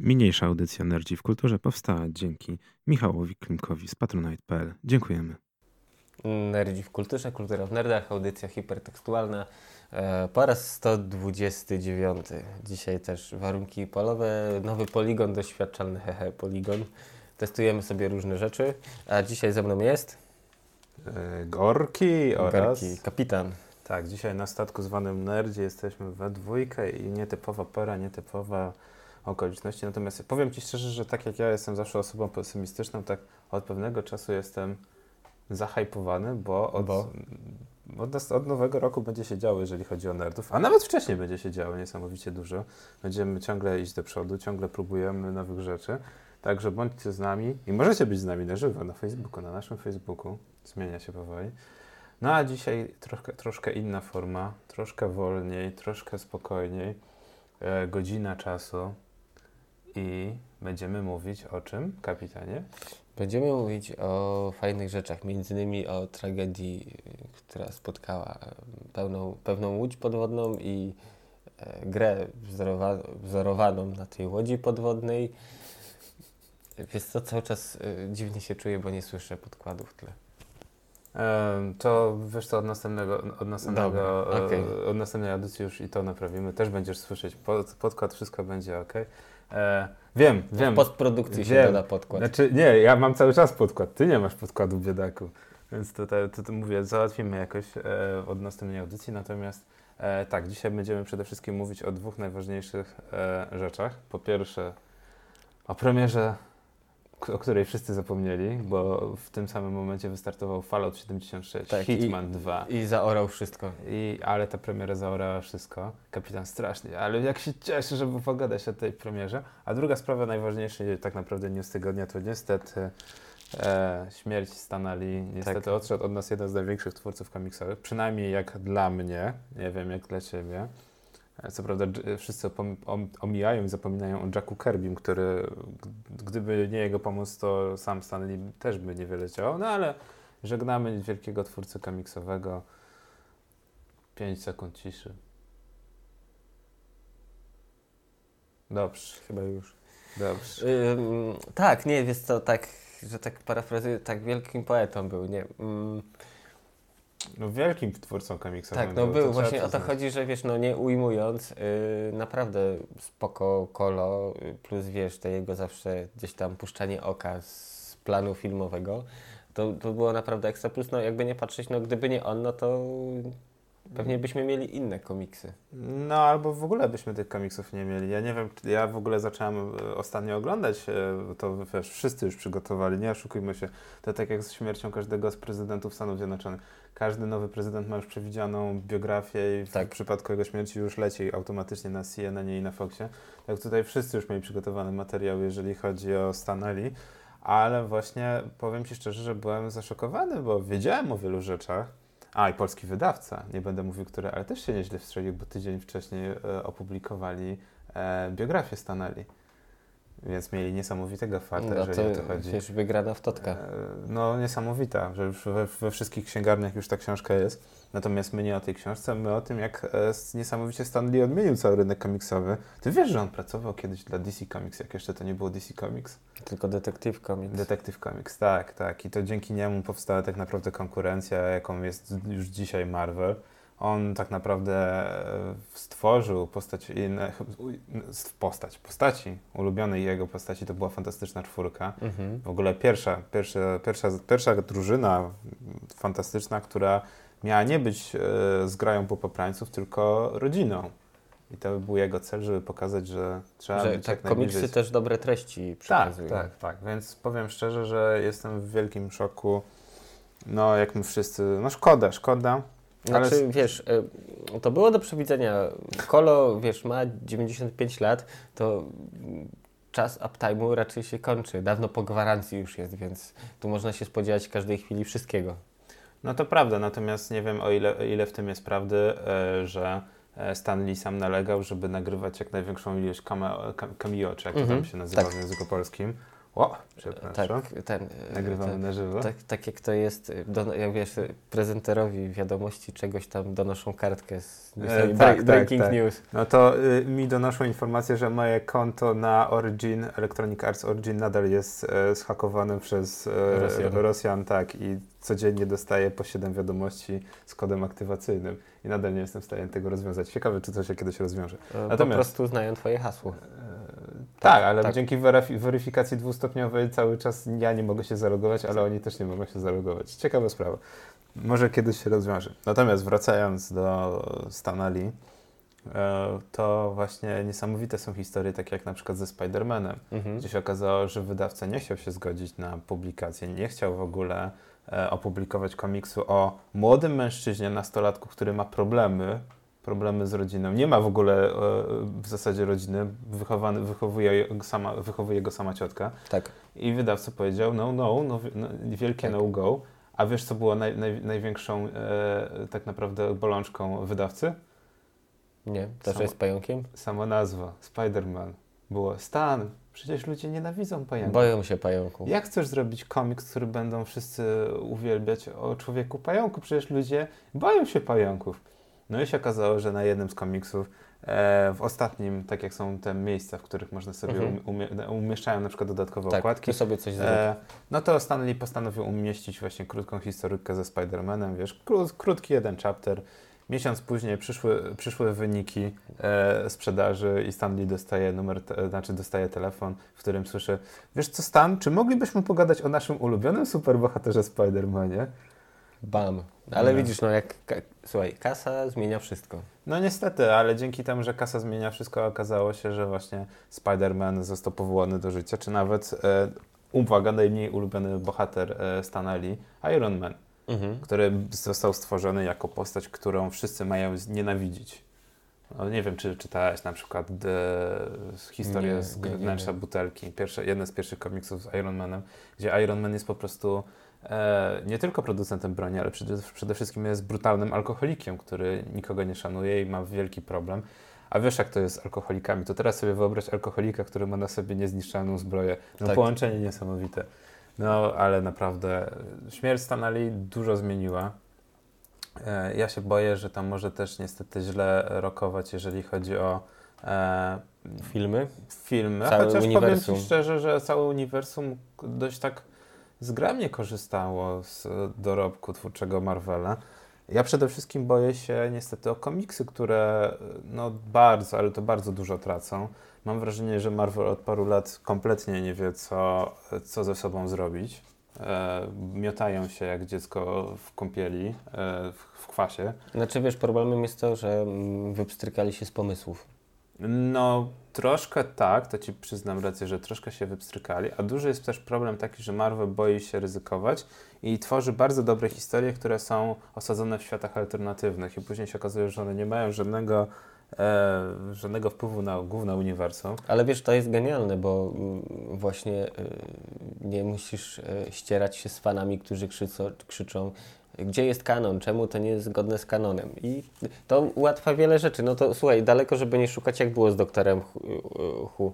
Mniejsza audycja Nerdzi w Kulturze powstała dzięki Michałowi Klimkowi z patronite.pl. Dziękujemy. Nerdzi w Kulturze, Kultura w Nerdach, audycja hipertekstualna e, po raz 129. Dzisiaj też warunki polowe, nowy poligon doświadczalny, hehe, poligon. Testujemy sobie różne rzeczy, a dzisiaj ze mną jest... E, Gorki oraz... Gorki, kapitan. Tak, dzisiaj na statku zwanym Nerdzie jesteśmy we dwójkę i nietypowa pora, nietypowa okoliczności. Natomiast powiem Ci szczerze, że tak jak ja jestem zawsze osobą pesymistyczną, tak od pewnego czasu jestem zahajpowany, bo od, Bo? Od, nas- od nowego roku będzie się działo, jeżeli chodzi o nerdów, a nawet wcześniej będzie się działo niesamowicie dużo. Będziemy ciągle iść do przodu, ciągle próbujemy nowych rzeczy. Także bądźcie z nami i możecie być z nami na żywo na Facebooku, na naszym Facebooku. Zmienia się powoli. No a dzisiaj troszkę, troszkę inna forma, troszkę wolniej, troszkę spokojniej. E, godzina czasu i będziemy mówić o czym, kapitanie? Będziemy mówić o fajnych rzeczach, między innymi o tragedii, która spotkała pełną, pewną łódź podwodną i e, grę wzorowa, wzorowaną na tej łodzi podwodnej. Wiesz co, cały czas y, dziwnie się czuję, bo nie słyszę podkładów w tle. To wiesz co, od następnego, od następnego, Dobra, e, okej. od następnej audycji już i to naprawimy. Też będziesz słyszeć pod, podkład, wszystko będzie ok. E, wiem, wiem. W postprodukcji się Wiem. doda podkład. Znaczy, nie, ja mam cały czas podkład. Ty nie masz podkładu, biedaku. Więc tutaj to, to mówię, załatwimy jakoś e, od następnej audycji. Natomiast e, tak, dzisiaj będziemy przede wszystkim mówić o dwóch najważniejszych e, rzeczach. Po pierwsze, o premierze, o której wszyscy zapomnieli, bo w tym samym momencie wystartował Fallout 76, Tak, i- Hitman 2. I zaorał wszystko. I, ale ta premiera zaorała wszystko. Kapitan strasznie, ale jak się cieszę, żeby pogadać o tej premierze. A druga sprawa, najważniejsza tak naprawdę news tygodnia, to niestety e, śmierć Stanali. Niestety Tak. odszedł od nas jeden z największych twórców komiksowych, przynajmniej jak dla mnie, nie wiem jak dla ciebie. E, Co prawda dż- wszyscy omijają i zapominają o Jacku Kerbim, który gdyby nie jego pomoc, to sam Stanley też by niewiele działał, no ale żegnamy wielkiego twórcę komiksowego. 5 sekund ciszy. Dobrze, Chyba już. dobrze. Ym, tak, nie, wiesz co, tak, że tak parafrazuję, tak wielkim poetą był, nie. Ym, No wielkim twórcą komiksowym. Tak, no był, był. Właśnie o to chodzi, że wiesz, no nie ujmując, yy, naprawdę spoko kolo, yy, plus wiesz, to jego zawsze gdzieś tam puszczanie oka z planu filmowego, to, to było naprawdę ekstra. Plus, no jakby nie patrzeć, no gdyby nie on, no to pewnie byśmy mieli inne komiksy. No albo w ogóle byśmy tych komiksów nie mieli. Ja nie wiem, ja w ogóle zacząłem e, ostatnio oglądać, e, to wiesz, wszyscy już przygotowali, nie oszukujmy się. To tak jak z śmiercią każdego z prezydentów Stanów Zjednoczonych. Każdy nowy prezydent ma już przewidzianą biografię i w Tak. przypadku jego śmierci już leci automatycznie na CNN i na Foxie. Tak tutaj wszyscy już mieli przygotowany materiał, jeżeli chodzi o Stanley. Ale właśnie powiem Ci szczerze, że byłem zaszokowany, bo wiedziałem o wielu rzeczach. A, i polski wydawca, nie będę mówił, który, ale też się nieźle wstrzelił, bo tydzień wcześniej e, opublikowali e, biografię Stanley. Więc mieli niesamowitego farta, No jeżeli o to chodzi. wiesz, wygrana w totka. E, No niesamowita, że już we, we wszystkich księgarniach już ta książka jest. Natomiast my nie o tej książce, my o tym, jak e, niesamowicie Stan Lee odmienił cały rynek komiksowy. Ty wiesz, że on pracował kiedyś dla DC Comics, jak jeszcze to nie było DC Comics? Tylko Detective Comics. Detective Comics, tak, tak. I to dzięki niemu powstała tak naprawdę konkurencja, jaką jest już dzisiaj Marvel. On tak naprawdę e, stworzył postać, postać, postaci, ulubionej jego postaci, to była fantastyczna czwórka. Mhm. W ogóle pierwsza, pierwsza, pierwsza, pierwsza drużyna fantastyczna, która miała nie być e, zgrają popaprańców, tylko rodziną. I to był jego cel, żeby pokazać, że trzeba Że być tak, jak najbliżej komiksy też dobre treści tak, przekazują. tak, tak. Więc powiem szczerze, że jestem w wielkim szoku. No, jak my wszyscy. No, szkoda, szkoda. Ale Znaczy, wiesz, y, to było do przewidzenia. Kolo, wiesz, ma 95 lat, to czas uptime'u raczej się kończy. Dawno po gwarancji już jest, więc tu można się spodziewać każdej chwili wszystkiego. No to prawda, natomiast nie wiem o ile, ile w tym jest prawdy, e, że e, Stan Lee sam nalegał, żeby nagrywać jak największą ilość cameo, cam- cameo czy jak to Mhm, tam się nazywa tak. w języku polskim, O, przepraszam. Tak, ten, Nagrywamy ten, na żywo. tak, tak jak to jest, do, jak wiesz, prezenterowi wiadomości czegoś tam donoszą kartkę z newsami, tak, tak, breaking tak. news. No to y, mi donoszą informację, że moje konto na Origin, Electronic Arts Origin nadal jest e, zhakowane przez e, Rosjan. Rosjan. tak, i codziennie dostaję po 7 wiadomości z kodem aktywacyjnym i nadal nie jestem w stanie tego rozwiązać. Ciekawe, czy to się kiedyś rozwiąże. E, Po Natomiast- prostu znają twoje hasło. Tak, ale tak. dzięki weryfi- weryfikacji dwustopniowej cały czas ja nie mogę się zalogować, ale oni też nie mogą się zalogować. Ciekawa sprawa. Może kiedyś się rozwiąże. Natomiast wracając do Stanali, e, to właśnie niesamowite są historie, takie jak na przykład ze Spider-Manem, Mhm. gdzie się okazało, że wydawca nie chciał się zgodzić na publikację, nie chciał w ogóle e, opublikować komiksu o młodym mężczyźnie, nastolatku, który ma problemy, problemy z rodziną. Nie ma w ogóle e, w zasadzie rodziny, wychowany, wychowuje, go sama, wychowuje go sama ciotka. Tak. I wydawca powiedział, no, no, no, no wielkie Tak. no-go. A wiesz, co było naj, naj, największą e, tak naprawdę bolączką wydawcy? Nie, to, Samo- jest pająkiem? Sama nazwa, Spider-Man. Było Stan, przecież ludzie nienawidzą pająków. Boją się pająków. Jak chcesz zrobić komiks, który będą wszyscy uwielbiać o człowieku pająku? Przecież ludzie boją się pająków. No i się okazało, że na jednym z komiksów, e, w ostatnim, tak jak są te miejsca, w których można sobie Mhm. umie, umie, umieszczają na przykład dodatkowe Tak, okładki, sobie coś e, no to Stanley postanowił umieścić właśnie krótką historyjkę ze Spider-Manem, wiesz, kró, krótki jeden chapter. Miesiąc później przyszły, przyszły wyniki e, sprzedaży i Stanley dostaje numer, te, znaczy dostaje telefon, w którym słyszy, wiesz co Stan, czy moglibyśmy pogadać o naszym ulubionym superbohaterze Spider-Manie? Bam. Ale No. widzisz, no jak, słuchaj, kasa zmienia wszystko. No niestety, ale dzięki temu, że kasa zmienia wszystko, okazało się, że właśnie Spider-Man został powołany do życia, czy nawet, e, uwaga, najmniej ulubiony bohater e, Stanley, Iron Man. Mhm. który został stworzony jako postać, którą wszyscy mają nienawidzić. No, nie wiem, czy czytałeś na przykład e, historię Nie, z wnętrza butelki, pierwsze, jeden z pierwszych komiksów z Iron Manem, gdzie Iron Man jest po prostu nie tylko producentem broni, ale przede, przede wszystkim jest brutalnym alkoholikiem, który nikogo nie szanuje i ma wielki problem. A wiesz, jak to jest z alkoholikami? To teraz sobie wyobraź alkoholika, który ma na sobie niezniszczalną zbroję. No Tak. połączenie niesamowite. No, ale naprawdę e, śmierć Stanley dużo zmieniła. E, Ja się boję, że tam może też niestety źle rokować, jeżeli chodzi o e, Filmy? filmy. Całe Chociaż uniwersum. powiem Ci szczerze, że całe uniwersum dość tak zgrabnie korzystało z dorobku twórczego Marvela. Ja przede wszystkim boję się niestety o komiksy, które no bardzo, ale to bardzo dużo tracą. Mam wrażenie, że Marvel od paru lat kompletnie nie wie, co, co ze sobą zrobić. E, miotają się jak dziecko w kąpieli, e, w, w kwasie. Znaczy wiesz, problemem jest to, że mm, wypstrykali się z pomysłów. No, troszkę tak, to ci przyznam rację, że troszkę się wypstrykali, a duży jest też problem taki, że Marvel boi się ryzykować i tworzy bardzo dobre historie, które są osadzone w światach alternatywnych i później się okazuje, że one nie mają żadnego, e, żadnego wpływu na główne uniwersum. Ale wiesz, to jest genialne, bo mm, właśnie y, nie musisz y, ścierać się z fanami, którzy krzyczą, krzyczą gdzie jest kanon, czemu to nie jest zgodne z kanonem. I to ułatwia wiele rzeczy. No to słuchaj, daleko, żeby nie szukać, jak było z doktorem Hu.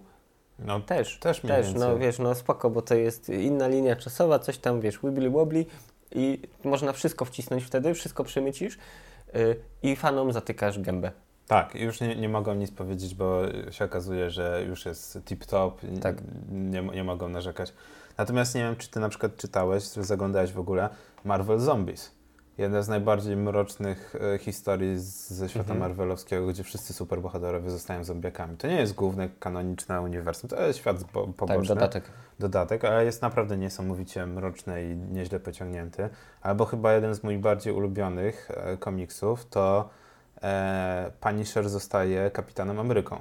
No, Też, Też też, no wiesz, no spoko, bo to jest inna linia czasowa, coś tam, wiesz, wibbly wobbly i można wszystko wcisnąć wtedy, wszystko przemycisz y, i fanom zatykasz gębę. Tak, już nie, nie mogą nic powiedzieć, bo się okazuje, że już jest tip-top, Tak. nie, nie mogą narzekać. Natomiast nie wiem, czy ty na przykład czytałeś, czy zaglądałeś w ogóle Marvel Zombies. Jedna z najbardziej mrocznych e, historii z, ze świata Mhm. marvelowskiego, gdzie wszyscy superbohaterowie zostają zombiakami. To nie jest główne kanoniczne uniwersum, to jest świat po, Tak, poboczny dodatek. dodatek, ale jest naprawdę niesamowicie mroczny i nieźle pociągnięty. Albo chyba jeden z moich bardziej ulubionych e, komiksów to e, Punisher zostaje kapitanem Ameryką.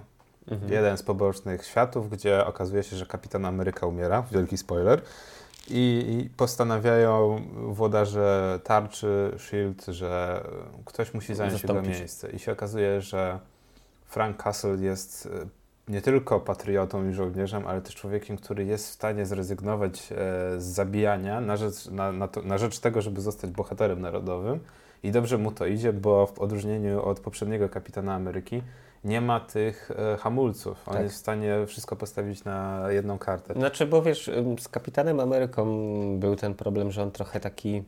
Mhm. Jeden z pobocznych światów, gdzie okazuje się, że kapitan Ameryka umiera, wielki spoiler, i, postanawiają włodarze tarczy, Shield, że ktoś musi zająć jego Zastąpić. miejsce. I się okazuje, że Frank Castle jest e, nie tylko patriotą i żołnierzem, ale też człowiekiem, który jest w stanie zrezygnować e, z zabijania na rzecz, na, na, to, na rzecz tego, żeby zostać bohaterem narodowym. I dobrze mu to idzie, bo w odróżnieniu od poprzedniego kapitana Ameryki, nie ma tych e, hamulców. On Tak. jest w stanie wszystko postawić na jedną kartę. Znaczy, bo wiesz, z Kapitanem Ameryką był ten problem, że on trochę taki,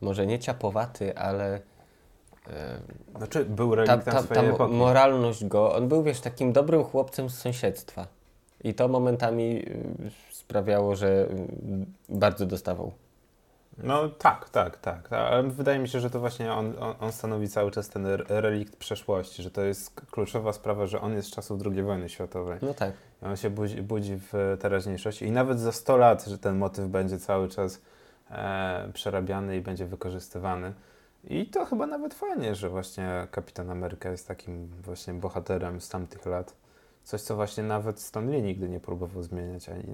może nie ciapowaty, ale y, Znaczy, był ta, reliktem ta, ta mo- epoki. moralność go, on był, wiesz, takim dobrym chłopcem z sąsiedztwa. I to momentami y, sprawiało, że y, bardzo dostawał. No tak, tak, tak. Ale wydaje mi się, że to właśnie on, on, stanowi cały czas ten re- relikt przeszłości, że to jest kluczowa sprawa, że on jest z czasów II wojny światowej. No tak. I On się budzi, budzi w teraźniejszości i nawet za 100 lat, że ten motyw będzie cały czas e, przerabiany i będzie wykorzystywany. I to chyba nawet fajnie, że właśnie Kapitan Ameryka jest takim właśnie bohaterem z tamtych lat. Coś, co właśnie nawet Stan Lee nigdy nie próbował zmieniać, ani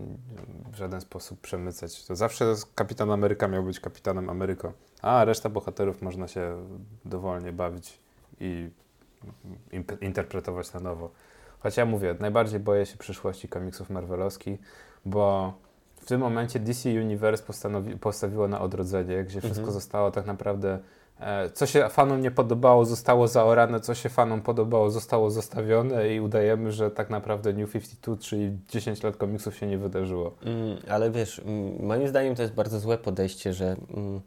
w żaden sposób przemycać. To zawsze Kapitan Ameryka miał być Kapitanem Ameryką, a reszta bohaterów można się dowolnie bawić i interpretować na nowo. Choć ja mówię, najbardziej boję się przyszłości komiksów marvelowskich, bo w tym momencie DC Universe postawiło na odrodzenie, gdzie wszystko Mhm. zostało tak naprawdę. E, co się fanom nie podobało, zostało zaorane, co się fanom podobało, zostało zostawione i udajemy, że tak naprawdę New 52, czyli 10 lat komiksów się nie wydarzyło. Mm, ale wiesz, mm, moim zdaniem to jest bardzo złe podejście, że mm,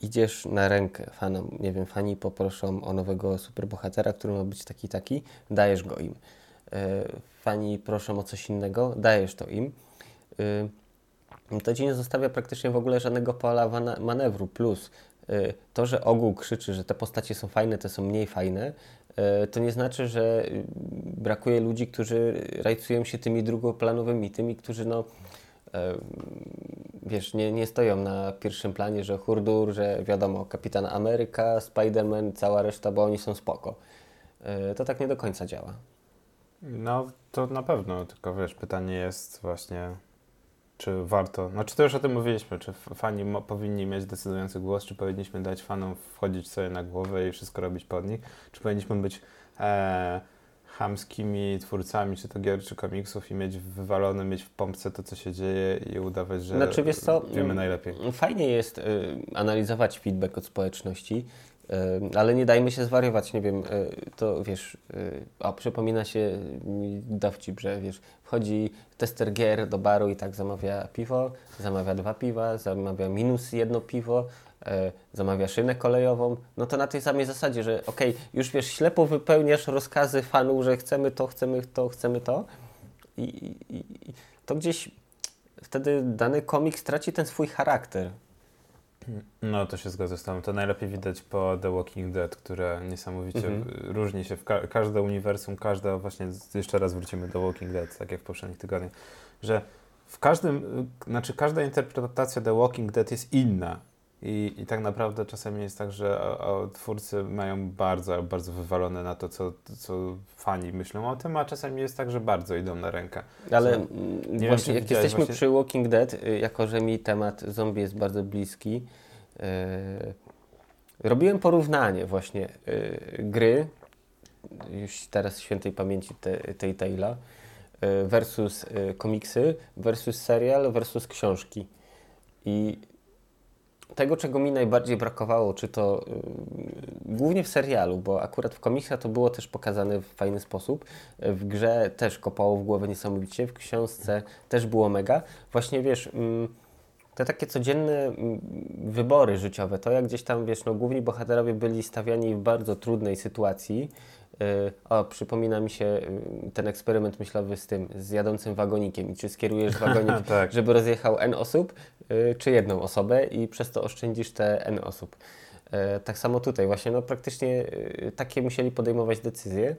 idziesz na rękę fanom. Nie wiem, fani poproszą o nowego superbohatera, który ma być taki, taki, dajesz go im. E, fani proszą o coś innego, dajesz to im. Y, to ci nie zostawia praktycznie w ogóle żadnego pola manewru. Plus to, że ogół krzyczy, że te postacie są fajne, te są mniej fajne, y, to nie znaczy, że y, brakuje ludzi, którzy rajcują się tymi drugoplanowymi, tymi, którzy no wiesz, nie, nie stoją na pierwszym planie, że Hurdur, że wiadomo, Kapitan Ameryka, Spider-Man, cała reszta, bo oni są spoko. To tak nie do końca działa. No, to na pewno, tylko wiesz, pytanie jest właśnie, czy warto, znaczy to już o tym mówiliśmy, czy fani powinni mieć decydujący głos, czy powinniśmy dać fanom wchodzić sobie na głowę i wszystko robić pod nich, czy powinniśmy być e, chamskimi twórcami, czy to gier, czy komiksów i mieć wywalone, mieć w pompce to, co się dzieje i udawać, że Znaczy, wiesz co, wiemy mm, najlepiej. Fajnie jest y, analizować feedback od społeczności, ale nie dajmy się zwariować, nie wiem, y, to wiesz, y, o, przypomina się dowcip, że wiesz, wchodzi tester gier do baru i tak zamawia piwo, zamawia dwa piwa, zamawia minus jedno piwo, y, zamawia szynę kolejową, no to na tej samej zasadzie, że okej, już wiesz, ślepo wypełniasz rozkazy fanów, że chcemy to, chcemy to, chcemy to i, i, i to gdzieś wtedy dany komik straci ten swój charakter. No, to się zgadza z tobą. To najlepiej widać po The Walking Dead, które niesamowicie Mhm. różni się w ka- każde uniwersum, każda właśnie, jeszcze raz wrócimy do Walking Dead, tak jak w poprzednich tygodniach, że w każdym, znaczy każda interpretacja The Walking Dead jest inna. I, I tak naprawdę czasami jest tak, że twórcy mają bardzo, bardzo wywalone na to, co, co fani myślą o tym, a czasami jest tak, że bardzo idą na rękę. Ale Co? mm, wiem, właśnie, czy jak jesteśmy właśnie- przy Walking Dead, y, jako że mi temat zombie jest bardzo bliski, y, robiłem porównanie właśnie y, gry, już teraz świętej pamięci te, tej Tayla, y, versus y, komiksy, versus serial, versus książki. I tego, czego mi najbardziej brakowało, czy to y, głównie w serialu, bo akurat w komiksach to było też pokazane w fajny sposób, w grze też kopało w głowę niesamowicie, w książce też było mega. Właśnie wiesz, mm, te takie codzienne mm, wybory życiowe, to jak gdzieś tam, wiesz, no główni bohaterowie byli stawiani w bardzo trudnej sytuacji. Y, O, przypomina mi się y, ten eksperyment myślowy z tym, z jadącym wagonikiem. I czy skierujesz wagonik tak. żeby rozjechał N osób, y, czy jedną osobę i przez to oszczędzisz te N osób. E, Tak samo tutaj właśnie, no praktycznie y, takie musieli podejmować decyzje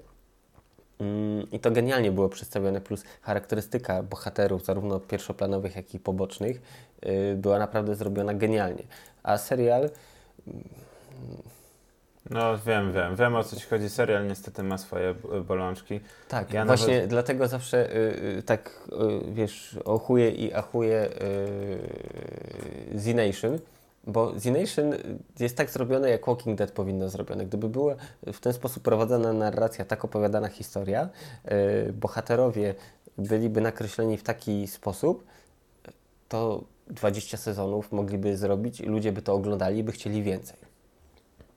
Mm, i to genialnie było przedstawione, plus charakterystyka bohaterów, zarówno pierwszoplanowych, jak i pobocznych, była naprawdę zrobiona genialnie. A serial, No wiem, wiem, wiem o co ci chodzi. Serial niestety ma swoje bolączki. tak, Ja właśnie nawet- dlatego zawsze y, y, tak, y, wiesz, ochuję i achuję y, Z-Nation, bo Z-Nation jest tak zrobione, jak Walking Dead powinno zrobione. Gdyby była w ten sposób prowadzona narracja, tak opowiadana historia, y, bohaterowie byliby nakreśleni w taki sposób, to 20 sezonów mogliby zrobić i ludzie by to oglądali i by chcieli więcej.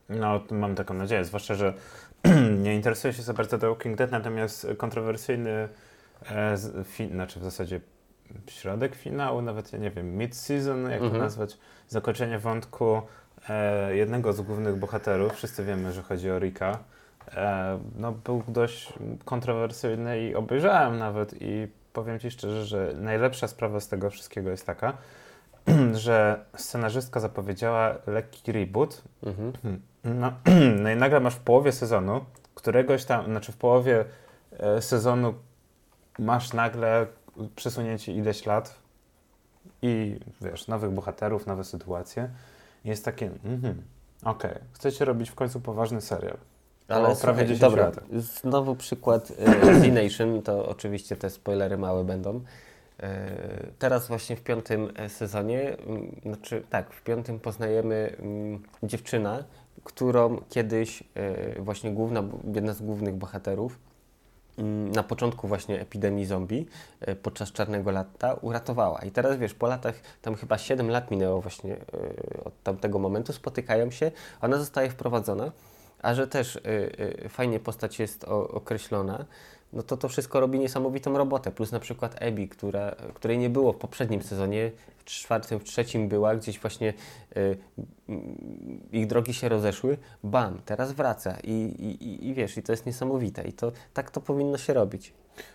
No, mam taką nadzieję, zwłaszcza, że nie interesuję się za bardzo The Walking Dead, natomiast kontrowersyjny, e, fi, znaczy w zasadzie środek finału, nawet ja nie wiem, mid-season, jak to Mhm. nazwać, zakończenie wątku e, jednego z głównych bohaterów, wszyscy wiemy, że chodzi o Rika, e, no był dość kontrowersyjny i obejrzałem nawet i powiem Ci szczerze, że najlepsza sprawa z tego wszystkiego jest taka, że scenarzystka zapowiedziała lekki reboot, Mhm. no, no i nagle masz w połowie sezonu, któregoś tam, znaczy w połowie e, sezonu masz nagle przesunięcie ileś lat i wiesz, nowych bohaterów, nowe sytuacje. I jest takie, mhm, okej, chcecie robić w końcu poważny serial. Ale prawie słuchaj, 10 dobra, lat. znowu przykład e, Z Nation, to oczywiście te spoilery małe będą. E, Teraz właśnie w piątym e, sezonie, mm, znaczy tak, w piątym poznajemy mm, dziewczynę, którą kiedyś e, właśnie główna, jedna z głównych bohaterów mm, na początku właśnie epidemii zombie podczas Czarnego Lata uratowała. I teraz wiesz, po latach, tam chyba 7 lat minęło właśnie od tamtego momentu, spotykają się, ona zostaje wprowadzona, a że też fajnie postać jest określona, no to to wszystko robi niesamowitą robotę. Plus na przykład Ebi, która, której nie było w poprzednim sezonie, w czwartym, w trzecim była, gdzieś właśnie y, mm, ich drogi się rozeszły, bam, teraz wraca I, i, i- wiesz, i to jest niesamowite i to tak to powinno się robić.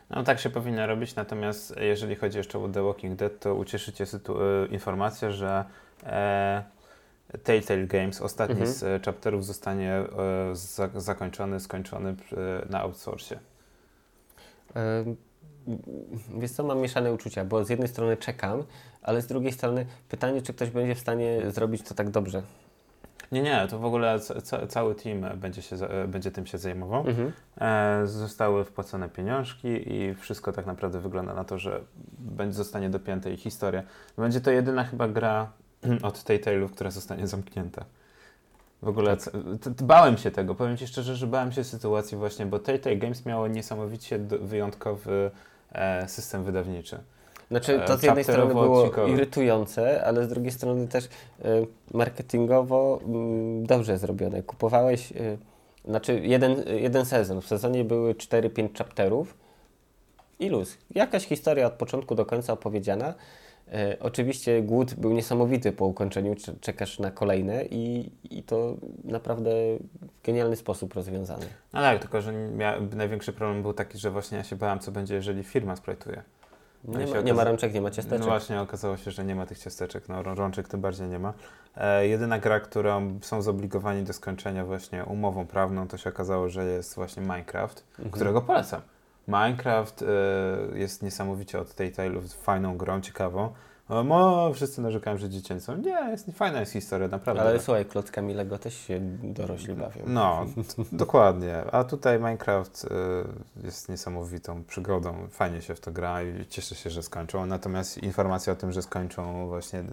No tak się powinno robić, natomiast jeżeli chodzi jeszcze o The Walking Dead, to ucieszycie sytu- e, informację, że e, Telltale Games, ostatni Mhm. z chapterów zostanie e, za- zakończony, skończony e, na outsourcie. Wiesz co, mam mieszane uczucia, bo z jednej strony czekam, ale z drugiej strony pytanie, czy ktoś będzie w stanie zrobić to tak dobrze. Nie, nie, to w ogóle ca- ca- cały team będzie, się, będzie tym się zajmował. Mhm. E, zostały wpłacone pieniążki i wszystko tak naprawdę wygląda na to, że będzie, zostanie dopięte ich historia. Będzie to jedyna chyba gra od Telltale'ów, która zostanie zamknięta. W ogóle c- t- t- bałem się tego, powiem Ci szczerze, że bałem się sytuacji właśnie, bo Telltale Games miało niesamowicie wyjątkowy e, system wydawniczy. Znaczy, to E, z jednej strony było chapterowo-odcinkowy. irytujące, ale z drugiej strony też y, marketingowo mm, dobrze zrobione. Kupowałeś, y, znaczy jeden, jeden sezon. W sezonie były 4-5 chapterów i luz. Jakaś historia od początku do końca opowiedziana. E, oczywiście głód był niesamowity po ukończeniu, cze- czekasz na kolejne i, i to naprawdę w genialny sposób rozwiązane. No tak, tylko że największy problem był taki, że właśnie ja się bałem, co będzie, jeżeli firma sprajtuje. Nie się ma, nie okaza- ma rączek, nie ma ciasteczek. No właśnie, okazało się, że nie ma tych ciasteczek, no rą- rączek tym bardziej nie ma. E, jedyna gra, którą są zobligowani do skończenia właśnie umową prawną, to się okazało, że jest właśnie Minecraft, Mhm. którego polecam. Minecraft e, jest niesamowicie od tej Tale'ów fajną grą, ciekawą. No, wszyscy narzekają, że dziecięcą. Nie, jest, fajna jest historia, naprawdę. Ale słuchaj, klockami Lego też się dorośli bawią. No, dokładnie. A tutaj Minecraft y, jest niesamowitą przygodą. Fajnie się w to gra i cieszę się, że skończą. Natomiast informacja o tym, że skończą właśnie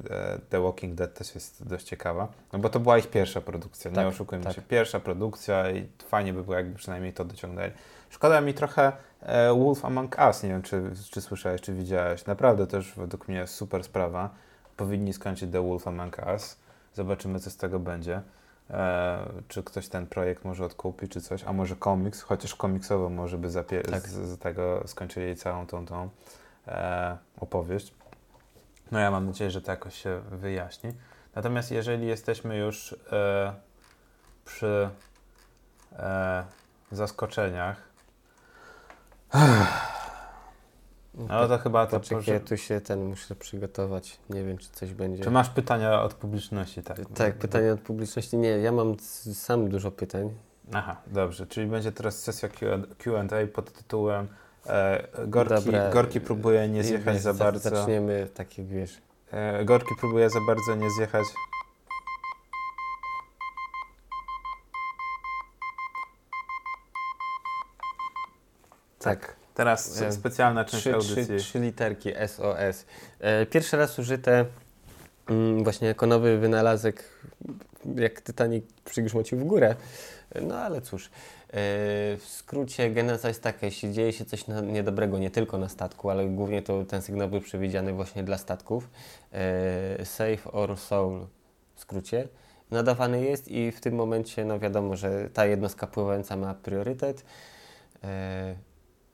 The Walking Dead też jest dość ciekawa. No bo to była ich pierwsza produkcja, nie Tak, oszukujmy tak. się. Pierwsza produkcja i fajnie by było, jakby przynajmniej to dociągnęli. Szkoda mi trochę e, Wolf Among Us. Nie wiem, czy, czy słyszałeś, czy widziałeś. Naprawdę też według mnie super sprawa. Powinni skończyć The Wolf Among Us. Zobaczymy, co z tego będzie. E, czy ktoś ten projekt może odkupi, czy coś, a może komiks, chociaż komiksowo może by zapie- Tak. z, z tego skończyli całą tą, tą e, opowieść. No ja mam nadzieję, że to jakoś się wyjaśni. Natomiast jeżeli jesteśmy już przy zaskoczeniach, no to chyba to... Poczekaj, ja tu się ten muszę przygotować. Nie wiem, czy coś będzie. Czy masz pytania od publiczności? Tak, Tak, pytania od publiczności. Nie, ja mam sam dużo pytań. Aha, dobrze, czyli będzie teraz sesja Q&A pod tytułem e, Gorki, Dobra. Gorki próbuje nie zjechać za- bardzo. Zaczniemy tak jak wiesz. E, Gorki próbuje za bardzo nie zjechać. Tak. Teraz E, specjalna część Trzy, audycji. trzy, trzy literki SOS. E, pierwszy raz użyte mm, właśnie jako nowy wynalazek, jak Titanic przygrzmocił w górę. E, No ale cóż, w skrócie geneza jest taka, jeśli dzieje się coś na, niedobrego nie tylko na statku, ale głównie to ten sygnał był przewidziany właśnie dla statków. Save or soul w skrócie. nadawany jest i w tym momencie no wiadomo, że ta jednostka pływająca ma priorytet.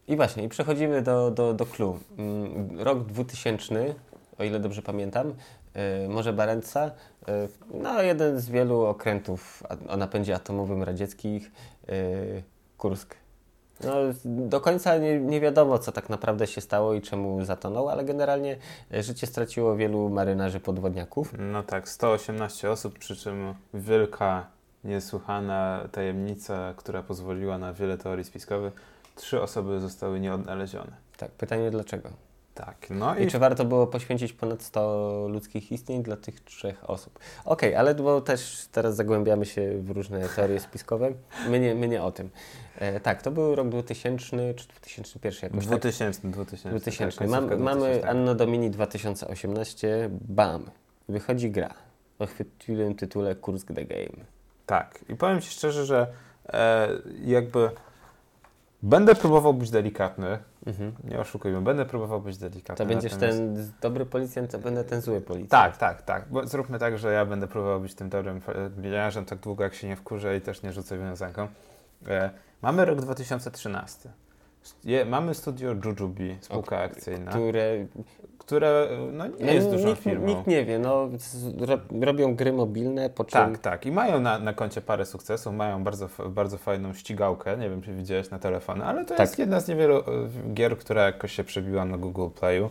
I właśnie, i przechodzimy do, do, do clue. Mm, Rok 2000, o ile dobrze pamiętam, e, Morze Barentsa, e, no jeden z wielu okrętów o napędzie atomowym radzieckich, e, Kursk. No, do końca nie, nie wiadomo, co tak naprawdę się stało i czemu zatonął, ale generalnie życie straciło wielu marynarzy podwodniaków. No tak, 118 osób, przy czym wielka, niesłychana tajemnica, która pozwoliła na wiele teorii spiskowych. Trzy osoby zostały nieodnalezione. Tak, pytanie dlaczego? Tak, no I i czy warto było poświęcić ponad 100 ludzkich istnień dla tych trzech osób? Okej, ale bo też teraz zagłębiamy się w różne teorie spiskowe. My nie, my nie o tym. E, tak, to był rok 2000 czy 2001 jakoś. tak? 2000, 2000. 2000. tak, Mam, końcówka mamy 2000. Anno Domini 2018. Bam. Wychodzi gra o chwytliwym tytule Kursk The Game. Tak, i powiem Ci szczerze, że e, jakby będę próbował być delikatny, Mhm. nie oszukujmy, będę próbował być delikatny. To będziesz natomiast- ten dobry policjant, a będę ten zły policjant. Tak, tak, tak. Bo zróbmy tak, że ja będę próbował być tym dobrym miliarzem tak długo, jak się nie wkurzę i też nie rzucę wiązanką. E, mamy rok 2013. Je, mamy studio Jujubee, spółka akcyjna, Które które no, nie no, jest dużą nikt, firmą. nikt nie wie, no, robią gry mobilne, po czym Tak, tak. I mają na, na koncie parę sukcesów, mają bardzo, bardzo fajną ścigałkę, nie wiem czy widziałeś na telefony, ale to Tak. jest jedna z niewielu e, gier, która jakoś się przebiła na Google Playu.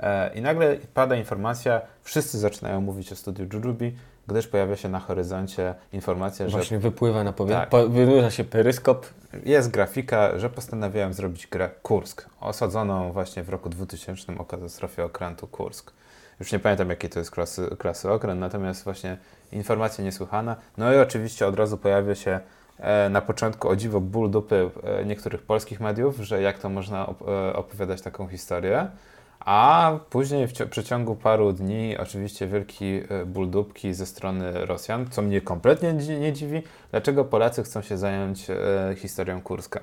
E, I nagle pada informacja, wszyscy zaczynają mówić o studiu Jujubee, gdyż pojawia się na horyzoncie informacja, że właśnie wypływa na powietrze, Tak. wynurza się peryskop. jest grafika, że postanawiałem zrobić grę Kursk, osadzoną właśnie w roku 2000 o katastrofie okrętu Kursk. Już nie pamiętam, jakiej to jest klasy, klasy okręt, natomiast właśnie informacja niesłychana. No i oczywiście od razu pojawia się e, na początku o dziwo ból dupy e, niektórych polskich mediów, że jak to można e, opowiadać taką historię. A później w przeciągu paru dni oczywiście wielki e, ból dupki ze strony Rosjan, co mnie kompletnie nie dziwi, dlaczego Polacy chcą się zająć e, historią Kurska.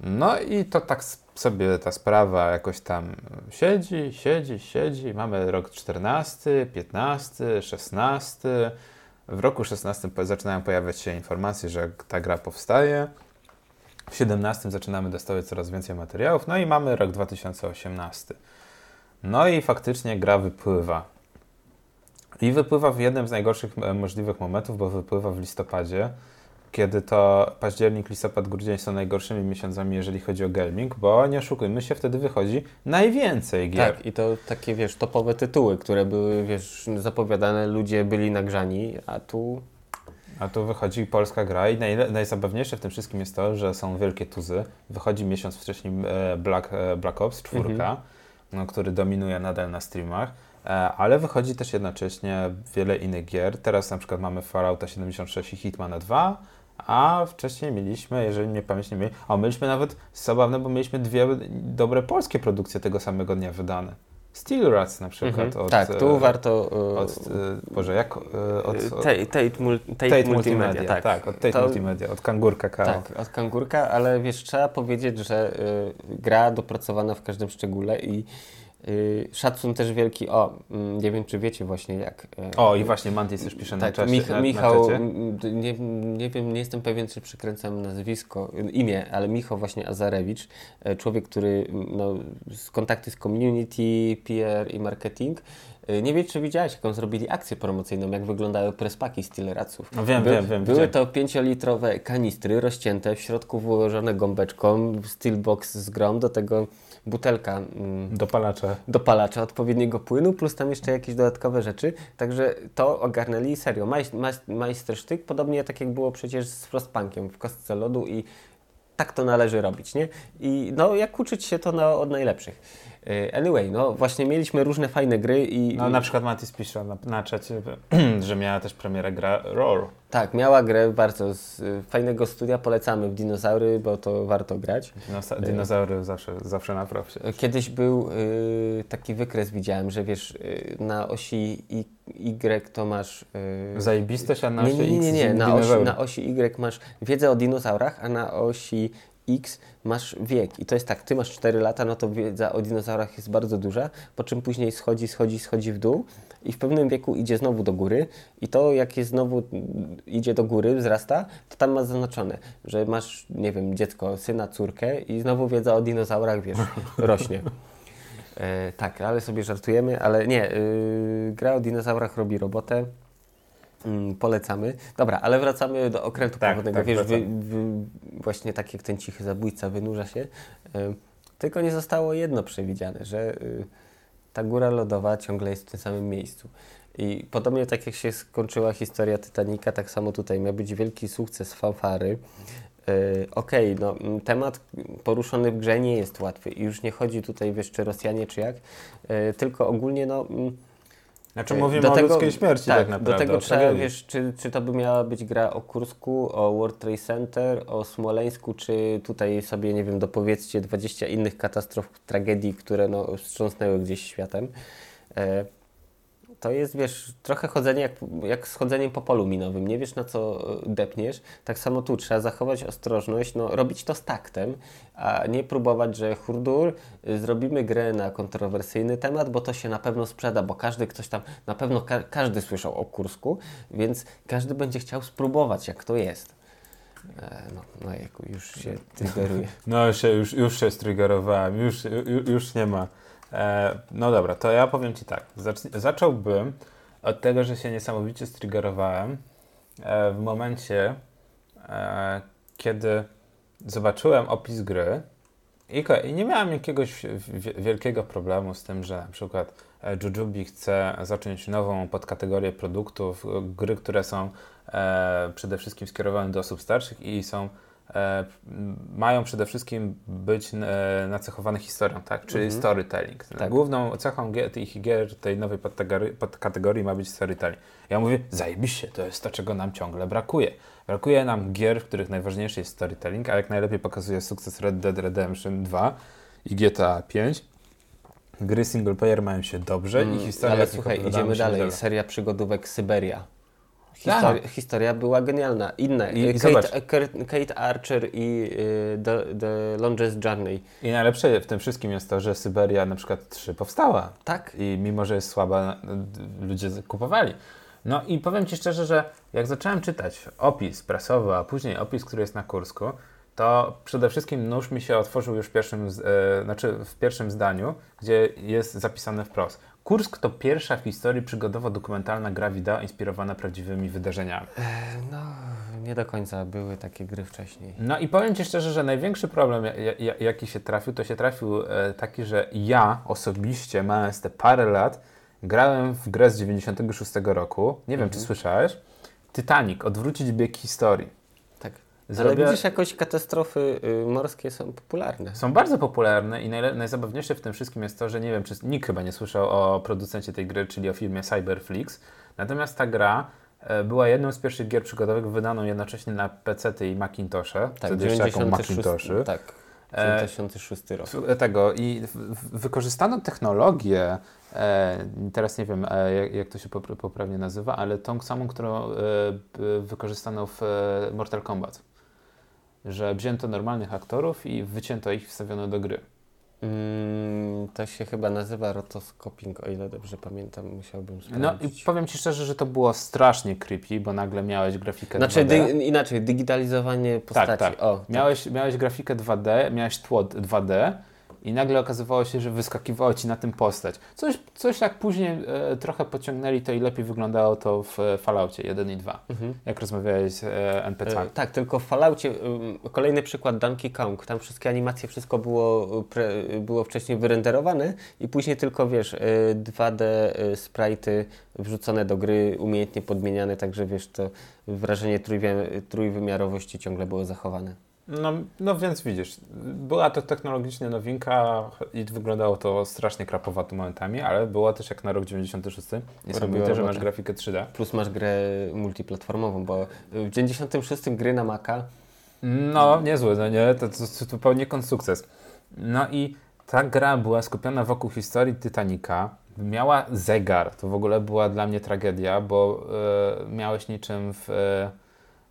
No i to tak sobie ta sprawa jakoś tam siedzi, siedzi, siedzi. Mamy rok 14, 15, 16. W roku 16 po- zaczynają pojawiać się informacje, że ta gra powstaje. W 17 zaczynamy dostawać coraz więcej materiałów. No i mamy rok 2018. No i faktycznie gra wypływa. I wypływa w jednym z najgorszych e, możliwych momentów, bo wypływa w listopadzie, kiedy to październik, listopad, grudzień są najgorszymi miesiącami, jeżeli chodzi o gaming, bo nie oszukujmy się, wtedy wychodzi najwięcej gier. Tak, i to takie, wiesz, topowe tytuły, które były, wiesz, zapowiadane, ludzie byli nagrzani, a tu A tu wychodzi polska gra i naj, najzabawniejsze w tym wszystkim jest to, że są wielkie tuzy. Wychodzi miesiąc wcześniej e, Black, e, Black Ops 4, Mhm. No, który dominuje nadal na streamach, e, ale wychodzi też jednocześnie wiele innych gier. Teraz na przykład mamy Fallouta 76 i Hitmana 2, a wcześniej mieliśmy, jeżeli mnie pamięć nie myli, o mieliśmy nawet zabawne, bo mieliśmy dwie dobre polskie produkcje tego samego dnia wydane. Steel Rats na przykład. Mhm. Od, tak, tu e, warto... e, Od, e, Boże, jak? Od, Tate, Tate, Tate, Tate Multimedia, tak. tak, od Tate To- Multimedia, od Kangur Kakao. Tak, od kangurka, ale wiesz, trzeba powiedzieć, że y, gra dopracowana w każdym szczególe i szacun też wielki, o, mm, nie wiem czy wiecie właśnie jak. y, O, i właśnie Mantis też pisze na tak, czasie. Mich na, Michał, Na czacie. nie, nie wiem, nie jestem pewien, czy przekręcam nazwisko, y, imię, ale Michał właśnie Azarewicz, e, człowiek, który no, z kontakty z community, PR i marketing. Y, Nie wiem, czy widziałeś, jaką zrobili akcję promocyjną, jak wyglądały prespaki Steeleraców. No wiem, By- wiem, wiem. Były widziałem. to pięciolitrowe kanistry rozcięte, w środku wyłożone gąbeczką, steelbox z grą, do tego butelka mm, Dopalacze. dopalacza odpowiedniego płynu, plus tam jeszcze jakieś dodatkowe rzeczy. Także to ogarnęli serio. Majs- majs- Majstersztyk, podobnie tak jak było przecież z Frostpunkiem w kostce lodu i tak to należy robić, nie? I no, jak uczyć się to na, od najlepszych. Y, Anyway, no właśnie mieliśmy różne fajne gry i... No i- na przykład Mantis pisze na, na czacie, że miała też premierę gra Roar. Tak, miała grę bardzo z fajnego studia, polecamy w Dinozaury, bo to warto grać. Dinosa- Dinozaury zawsze, zawsze na propsie. Kiedyś był y, taki wykres, widziałem, że wiesz, y, na osi y, Y to masz... Y, Zajebiste się na nie, osi nie, nie, nie, X nie. Na, osi, na osi Y masz wiedzę o dinozaurach, a na osi X masz wiek. I to jest tak, ty masz 4 lata, no to wiedza o dinozaurach jest bardzo duża, po czym później schodzi, schodzi, schodzi w dół i w pewnym wieku idzie znowu do góry i to jak jest znowu idzie do góry, wzrasta, to tam masz zaznaczone, że masz, nie wiem, dziecko, syna, córkę i znowu wiedza o dinozaurach, wiesz, rośnie. E, tak, ale sobie żartujemy, ale nie, yy, gra o dinozaurach robi robotę. Mm, polecamy. Dobra, ale wracamy do okrętu Tak, podwodnego. tak, Wiesz, wy, wy, właśnie tak jak ten cichy zabójca wynurza się. Yy, tylko nie zostało jedno przewidziane, że yy, ta góra lodowa ciągle jest w tym samym miejscu. I podobnie tak jak się skończyła historia Titanica, tak samo tutaj miał być wielki sukces fanfary. Yy, Okej, no mm, temat poruszony w grze nie jest łatwy i już nie chodzi tutaj, wiesz, czy Rosjanie, czy jak, yy, tylko ogólnie, no... Znaczy mówimy do o tego- ludzkiej śmierci tak, tak, naprawdę. do tego trzeba, wiesz, czy, czy to by miała być gra o Kursku, o World Trade Center, o Smoleńsku, czy tutaj sobie, nie wiem, dopowiedzcie 20 innych katastrof, tragedii, które no, wstrząsnęły gdzieś światem. E, to jest, wiesz, trochę chodzenie jak, jak z chodzeniem po polu minowym. Nie wiesz, na co e, depniesz. Tak samo tu trzeba zachować ostrożność, no, robić to z taktem, a nie próbować, że hurdur, y, zrobimy grę na kontrowersyjny temat, bo to się na pewno sprzeda, bo każdy ktoś tam, na pewno ka- każdy słyszał o Kursku, więc każdy będzie chciał spróbować, jak to jest. E, no, no jaku, już się triggeruje. No już się, już, już się striggerowałem, już, już, już nie ma. E, no dobra, to ja powiem Ci tak. Zacz, zacząłbym od tego, że się niesamowicie striggerowałem e, w momencie, e, kiedy zobaczyłem opis gry i, nie miałem jakiegoś wi- wielkiego problemu z tym, że na przykład Jujubi chce zacząć nową podkategorię produktów, gry, które są przede wszystkim skierowane do osób starszych i są mają przede wszystkim być e, nacechowane historią, tak? czyli Mhm. storytelling. Tak. Główną cechą tych gier, tej nowej podkategorii, podkategorii ma być storytelling. Ja mówię, zajebiście, to jest to, czego nam ciągle brakuje. Brakuje nam gier, w których najważniejszy jest storytelling, a jak najlepiej pokazuje sukces Red Dead Redemption 2 i GTA 5. Gry single player mają się dobrze i historia Mm, Ale słuchaj, idziemy dalej. Seria przygodówek Syberia. Historia, historia była genialna. Inne. I- Kate. Kate, Archer i y, The, The Longest Journey. I najlepsze w tym wszystkim jest to, że Syberia na przykład 3 powstała. Tak? I mimo, że jest słaba, d- ludzie kupowali. No i powiem Ci szczerze, że jak zacząłem czytać opis prasowy, a później opis, który jest na Kursku, to przede wszystkim nóż mi się otworzył już w pierwszym, z- e, znaczy w pierwszym zdaniu, gdzie jest zapisane wprost. Kursk to pierwsza w historii przygodowo-dokumentalna gra wideo inspirowana prawdziwymi wydarzeniami. No, nie do końca były takie gry wcześniej. No i powiem Ci szczerze, że największy problem, ja- ja- jaki się trafił, to się trafił e, taki, że ja osobiście, mając te parę lat, grałem w grę z 96 roku. Nie wiem, czy słyszałeś? Titanic, odwrócić bieg historii. Zrobię- Ale widzisz, jakoś katastrofy y, morskie są popularne. Są bardzo popularne i najle- najzabawniejsze w tym wszystkim jest to, że nie wiem, czy nikt chyba nie słyszał o producencie tej gry, czyli o filmie Cyberflix. Natomiast ta gra e, była jedną z pierwszych gier przygodowych wydaną jednocześnie na PC i Macintoshe. Tak, Wtedy jeszcze jako 96, Macintoshy. tak, E, 96 rok. w- tego i w, w, wykorzystano technologię, e, teraz nie wiem e, jak, jak to się popra- poprawnie nazywa, ale tą samą, którą e, wykorzystano w e, Mortal Kombat. Że wzięto normalnych aktorów i wycięto ich i wstawiono do gry. Mm, to się chyba nazywa rotoscoping, o ile dobrze pamiętam, musiałbym No sprawdzić. i powiem Ci szczerze, że to było strasznie creepy, bo nagle miałeś grafikę Znaczy 2D. dy, inaczej, digitalizowanie postaci. Tak, tak. O, tak. Miałeś, miałeś grafikę 2D, miałeś tło 2D i nagle okazywało się, że wyskakiwało ci na tym postać. Coś, coś jak później e, trochę pociągnęli to i lepiej wyglądało to w e, Falloutie 1 i 2, Mhm. jak rozmawiałeś z e, NPC. E, tak, tylko w Falloutie, kolejny przykład Donkey Kong, tam wszystkie animacje, wszystko było, y, pre, y, było wcześniej wyrenderowane i później tylko, wiesz, y, 2D y, sprite'y wrzucone do gry, umiejętnie podmieniane, także wiesz, to wrażenie trójwymiarowości ciągle było zachowane. No, no więc widzisz, była to technologicznie nowinka i wyglądało to strasznie krapowato momentami, ale było też jak na rok 96. Niesamowite, że masz grafikę 3D. Plus masz grę multiplatformową, bo w 96 gry na Maca No, niezłe, no nie? To, to, poniekąd sukces. No i ta gra była skupiona wokół historii Titanica. Miała zegar. To w ogóle była dla mnie tragedia, bo e, miałeś niczym w,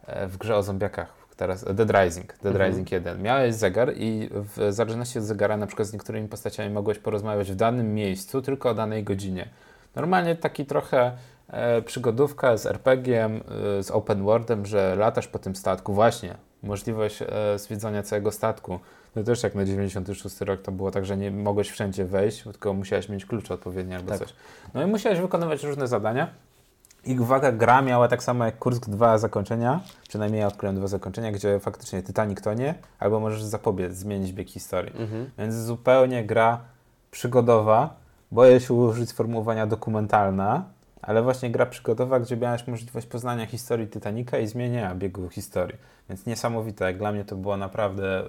e, w grze o zombiakach, teraz, Dead Rising, Dead Mhm. Rising 1. Miałeś zegar i w zależności od zegara na przykład z niektórymi postaciami mogłeś porozmawiać w danym miejscu, tylko o danej godzinie. Normalnie taki trochę e, przygodówka z RPG-iem, e, z open worldem, że latasz po tym statku. Właśnie, możliwość e, zwiedzania całego statku. No też jak na 96 rok to było tak, że nie mogłeś wszędzie wejść, tylko musiałeś mieć klucze odpowiednie albo Tak. coś. No i musiałeś wykonywać różne zadania. I uwaga, gra miała tak samo jak Kursk dwa zakończenia, przynajmniej ja odkryłem dwa zakończenia, gdzie faktycznie Titanic tonie, albo możesz zapobiec, zmienić bieg historii. Mhm. Więc zupełnie gra przygodowa, boję się użyć sformułowania dokumentalna, ale właśnie gra przygodowa, gdzie miałeś możliwość poznania historii Titanica i zmienienia biegu historii. Więc niesamowite, jak dla mnie to było naprawdę,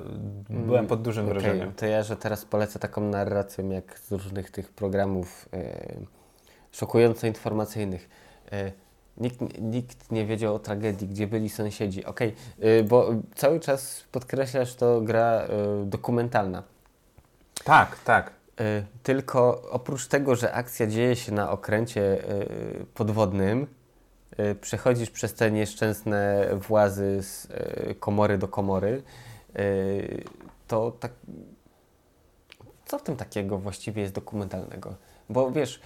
byłem pod dużym Okej, wrażeniem. To ja, że teraz polecę taką narrację jak z różnych tych programów e, szokująco informacyjnych. E, nikt, nikt nie wiedział o tragedii, gdzie byli sąsiedzi. Okej, e, bo cały czas podkreślasz to gra e, dokumentalna. Tak, tak. Tylko oprócz tego, że akcja dzieje się na okręcie podwodnym, przechodzisz przez te nieszczęsne włazy z komory do komory, to tak. Co w tym takiego właściwie jest dokumentalnego? Bo wiesz,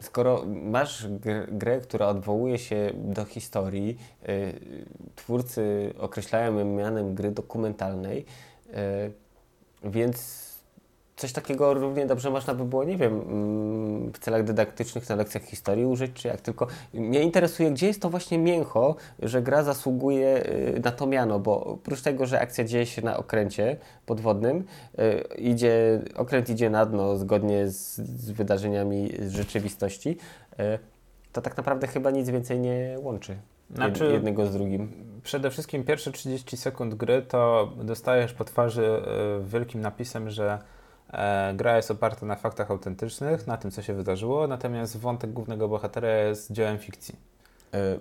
skoro masz gr- grę, która odwołuje się do historii, e, twórcy określają ją mianem gry dokumentalnej, e, więc coś takiego równie dobrze można by było, nie wiem, mm, w celach dydaktycznych na lekcjach historii użyć, czy jak. Tylko mnie interesuje, gdzie jest to właśnie mięcho, że gra zasługuje y, na to miano, bo oprócz tego, że akcja dzieje się na okręcie podwodnym, y, idzie, okręt idzie na dno zgodnie z, z wydarzeniami z rzeczywistości, y, to tak naprawdę chyba nic więcej nie łączy Znaczy- jednego z drugim. Przede wszystkim pierwsze 30 sekund gry to dostajesz po twarzy wielkim napisem, że gra jest oparta na faktach autentycznych, na tym, co się wydarzyło, natomiast wątek głównego bohatera jest dziełem fikcji. E,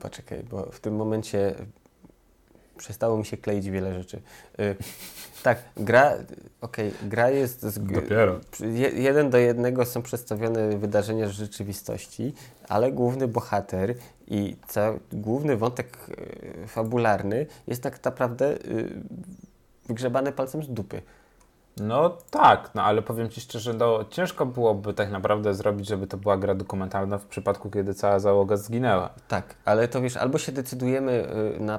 poczekaj, bo w tym momencie przestało mi się kleić wiele rzeczy. E, tak, gra, okej, gra jest... Z, przy- je, jeden do jednego są przedstawione wydarzenia z rzeczywistości, ale główny bohater i ca, główny wątek e, fabularny jest tak naprawdę e, wygrzebany palcem z dupy. No tak, no ale powiem Ci szczerze, no, ciężko byłoby tak naprawdę zrobić, żeby to była gra dokumentalna w przypadku, kiedy cała załoga zginęła. Tak, ale to wiesz, albo się decydujemy y, na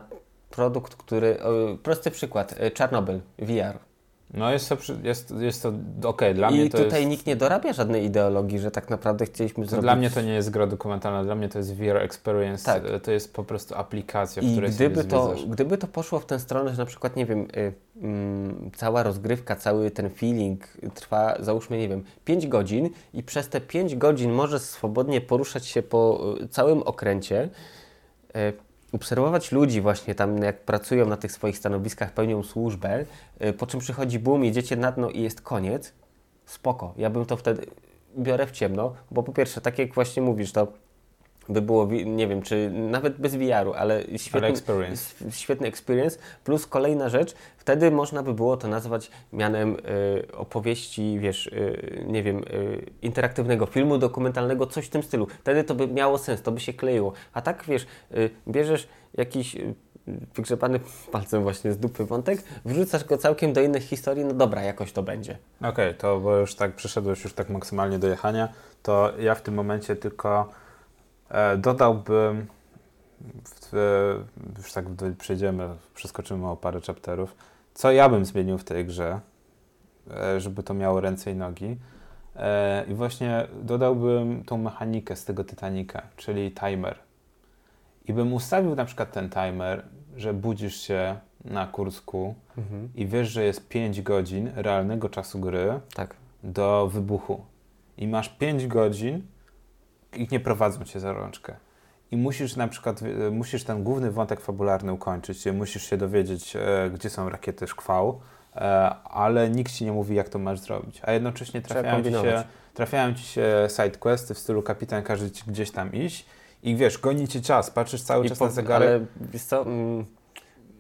produkt, który... y, prosty przykład, y, Czarnobyl, VR. No jest to, jest, jest to okej, dla I mnie to tutaj jest... nikt nie dorabia żadnej ideologii, że tak naprawdę chcieliśmy zrobić... Dla mnie to nie jest gra dokumentalna, dla mnie to jest VR experience, Tak. e, to jest po prostu aplikacja, w I której gdyby to, gdyby to poszło w tę stronę, że na przykład, nie wiem, y, mm, cała rozgrywka, cały ten feeling trwa, załóżmy, nie wiem, 5 godzin i przez te 5 godzin możesz swobodnie poruszać się po y, całym okręcie, y, obserwować ludzi właśnie tam, jak pracują na tych swoich stanowiskach, pełnią służbę, y, po czym przychodzi boom, jedziecie na dno i jest koniec, spoko. Ja bym to wtedy biorę w ciemno, bo po pierwsze, tak jak właśnie mówisz, to by było, nie wiem, czy nawet bez VR-u, ale świetny, Ale experience. świetny experience. Plus kolejna rzecz, wtedy można by było to nazwać mianem y, opowieści, wiesz, y, nie wiem, y, interaktywnego filmu dokumentalnego, coś w tym stylu. Wtedy to by miało sens, to by się kleiło. A tak, wiesz, y, bierzesz jakiś y, wygrzebany palcem właśnie z dupy wątek, wrzucasz go całkiem do innych historii, no dobra, jakoś to będzie. Okej, to bo już tak przeszedłeś już tak maksymalnie do jechania, to ja w tym momencie tylko dodałbym, w, e, już tak przejdziemy, przeskoczymy o parę chapterów, co ja bym zmienił w tej grze, e, żeby to miało ręce i nogi. E, I właśnie dodałbym tą mechanikę z tego Titanica, czyli timer. I bym ustawił na przykład ten timer, że budzisz się na Kursku i wiesz, że jest 5 godzin realnego czasu gry Tak. do wybuchu. I masz 5 godzin i nie prowadzą cię za rączkę. I musisz na przykład, e, musisz ten główny wątek fabularny ukończyć, musisz się dowiedzieć, e, gdzie są rakiety szkwał, e, ale nikt ci nie mówi, jak to masz zrobić. A jednocześnie trafiają ci, się, trafiają ci się side questy w stylu kapitan każe ci gdzieś tam iść i wiesz, goni cię czas, patrzysz cały I czas po- na zegarek. Ale mm,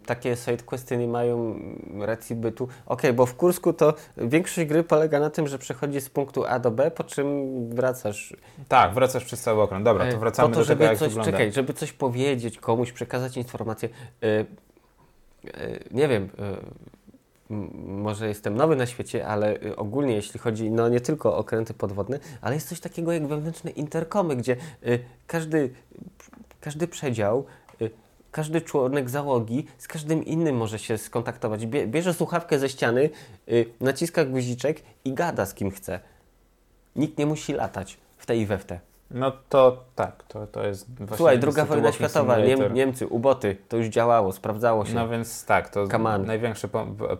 takie sidequesty nie mają racji bytu. Okej, bo w Kursku to większość gry polega na tym, że przechodzisz z punktu A do B, po czym wracasz. Tak, wracasz przez cały okręt. Dobra, to E, wracamy po to, do żeby tego, jak coś, wygląda. Czekaj, żeby coś powiedzieć komuś, przekazać informację. E, e, nie wiem, m- może jestem nowy na świecie, ale ogólnie jeśli chodzi no nie tylko o okręty podwodne, ale jest coś takiego jak wewnętrzne interkomy, gdzie każdy, każdy przedział każdy członek załogi z każdym innym może się skontaktować. Bie, bierze słuchawkę ze ściany, y, naciska guziczek i gada z kim chce. Nikt nie musi latać w tej i we w te. No to tak, to, to jest właśnie Słuchaj, druga wojna światowa, simulator. Niem, Niemcy, uboty, to już działało, sprawdzało się. No więc tak, to największy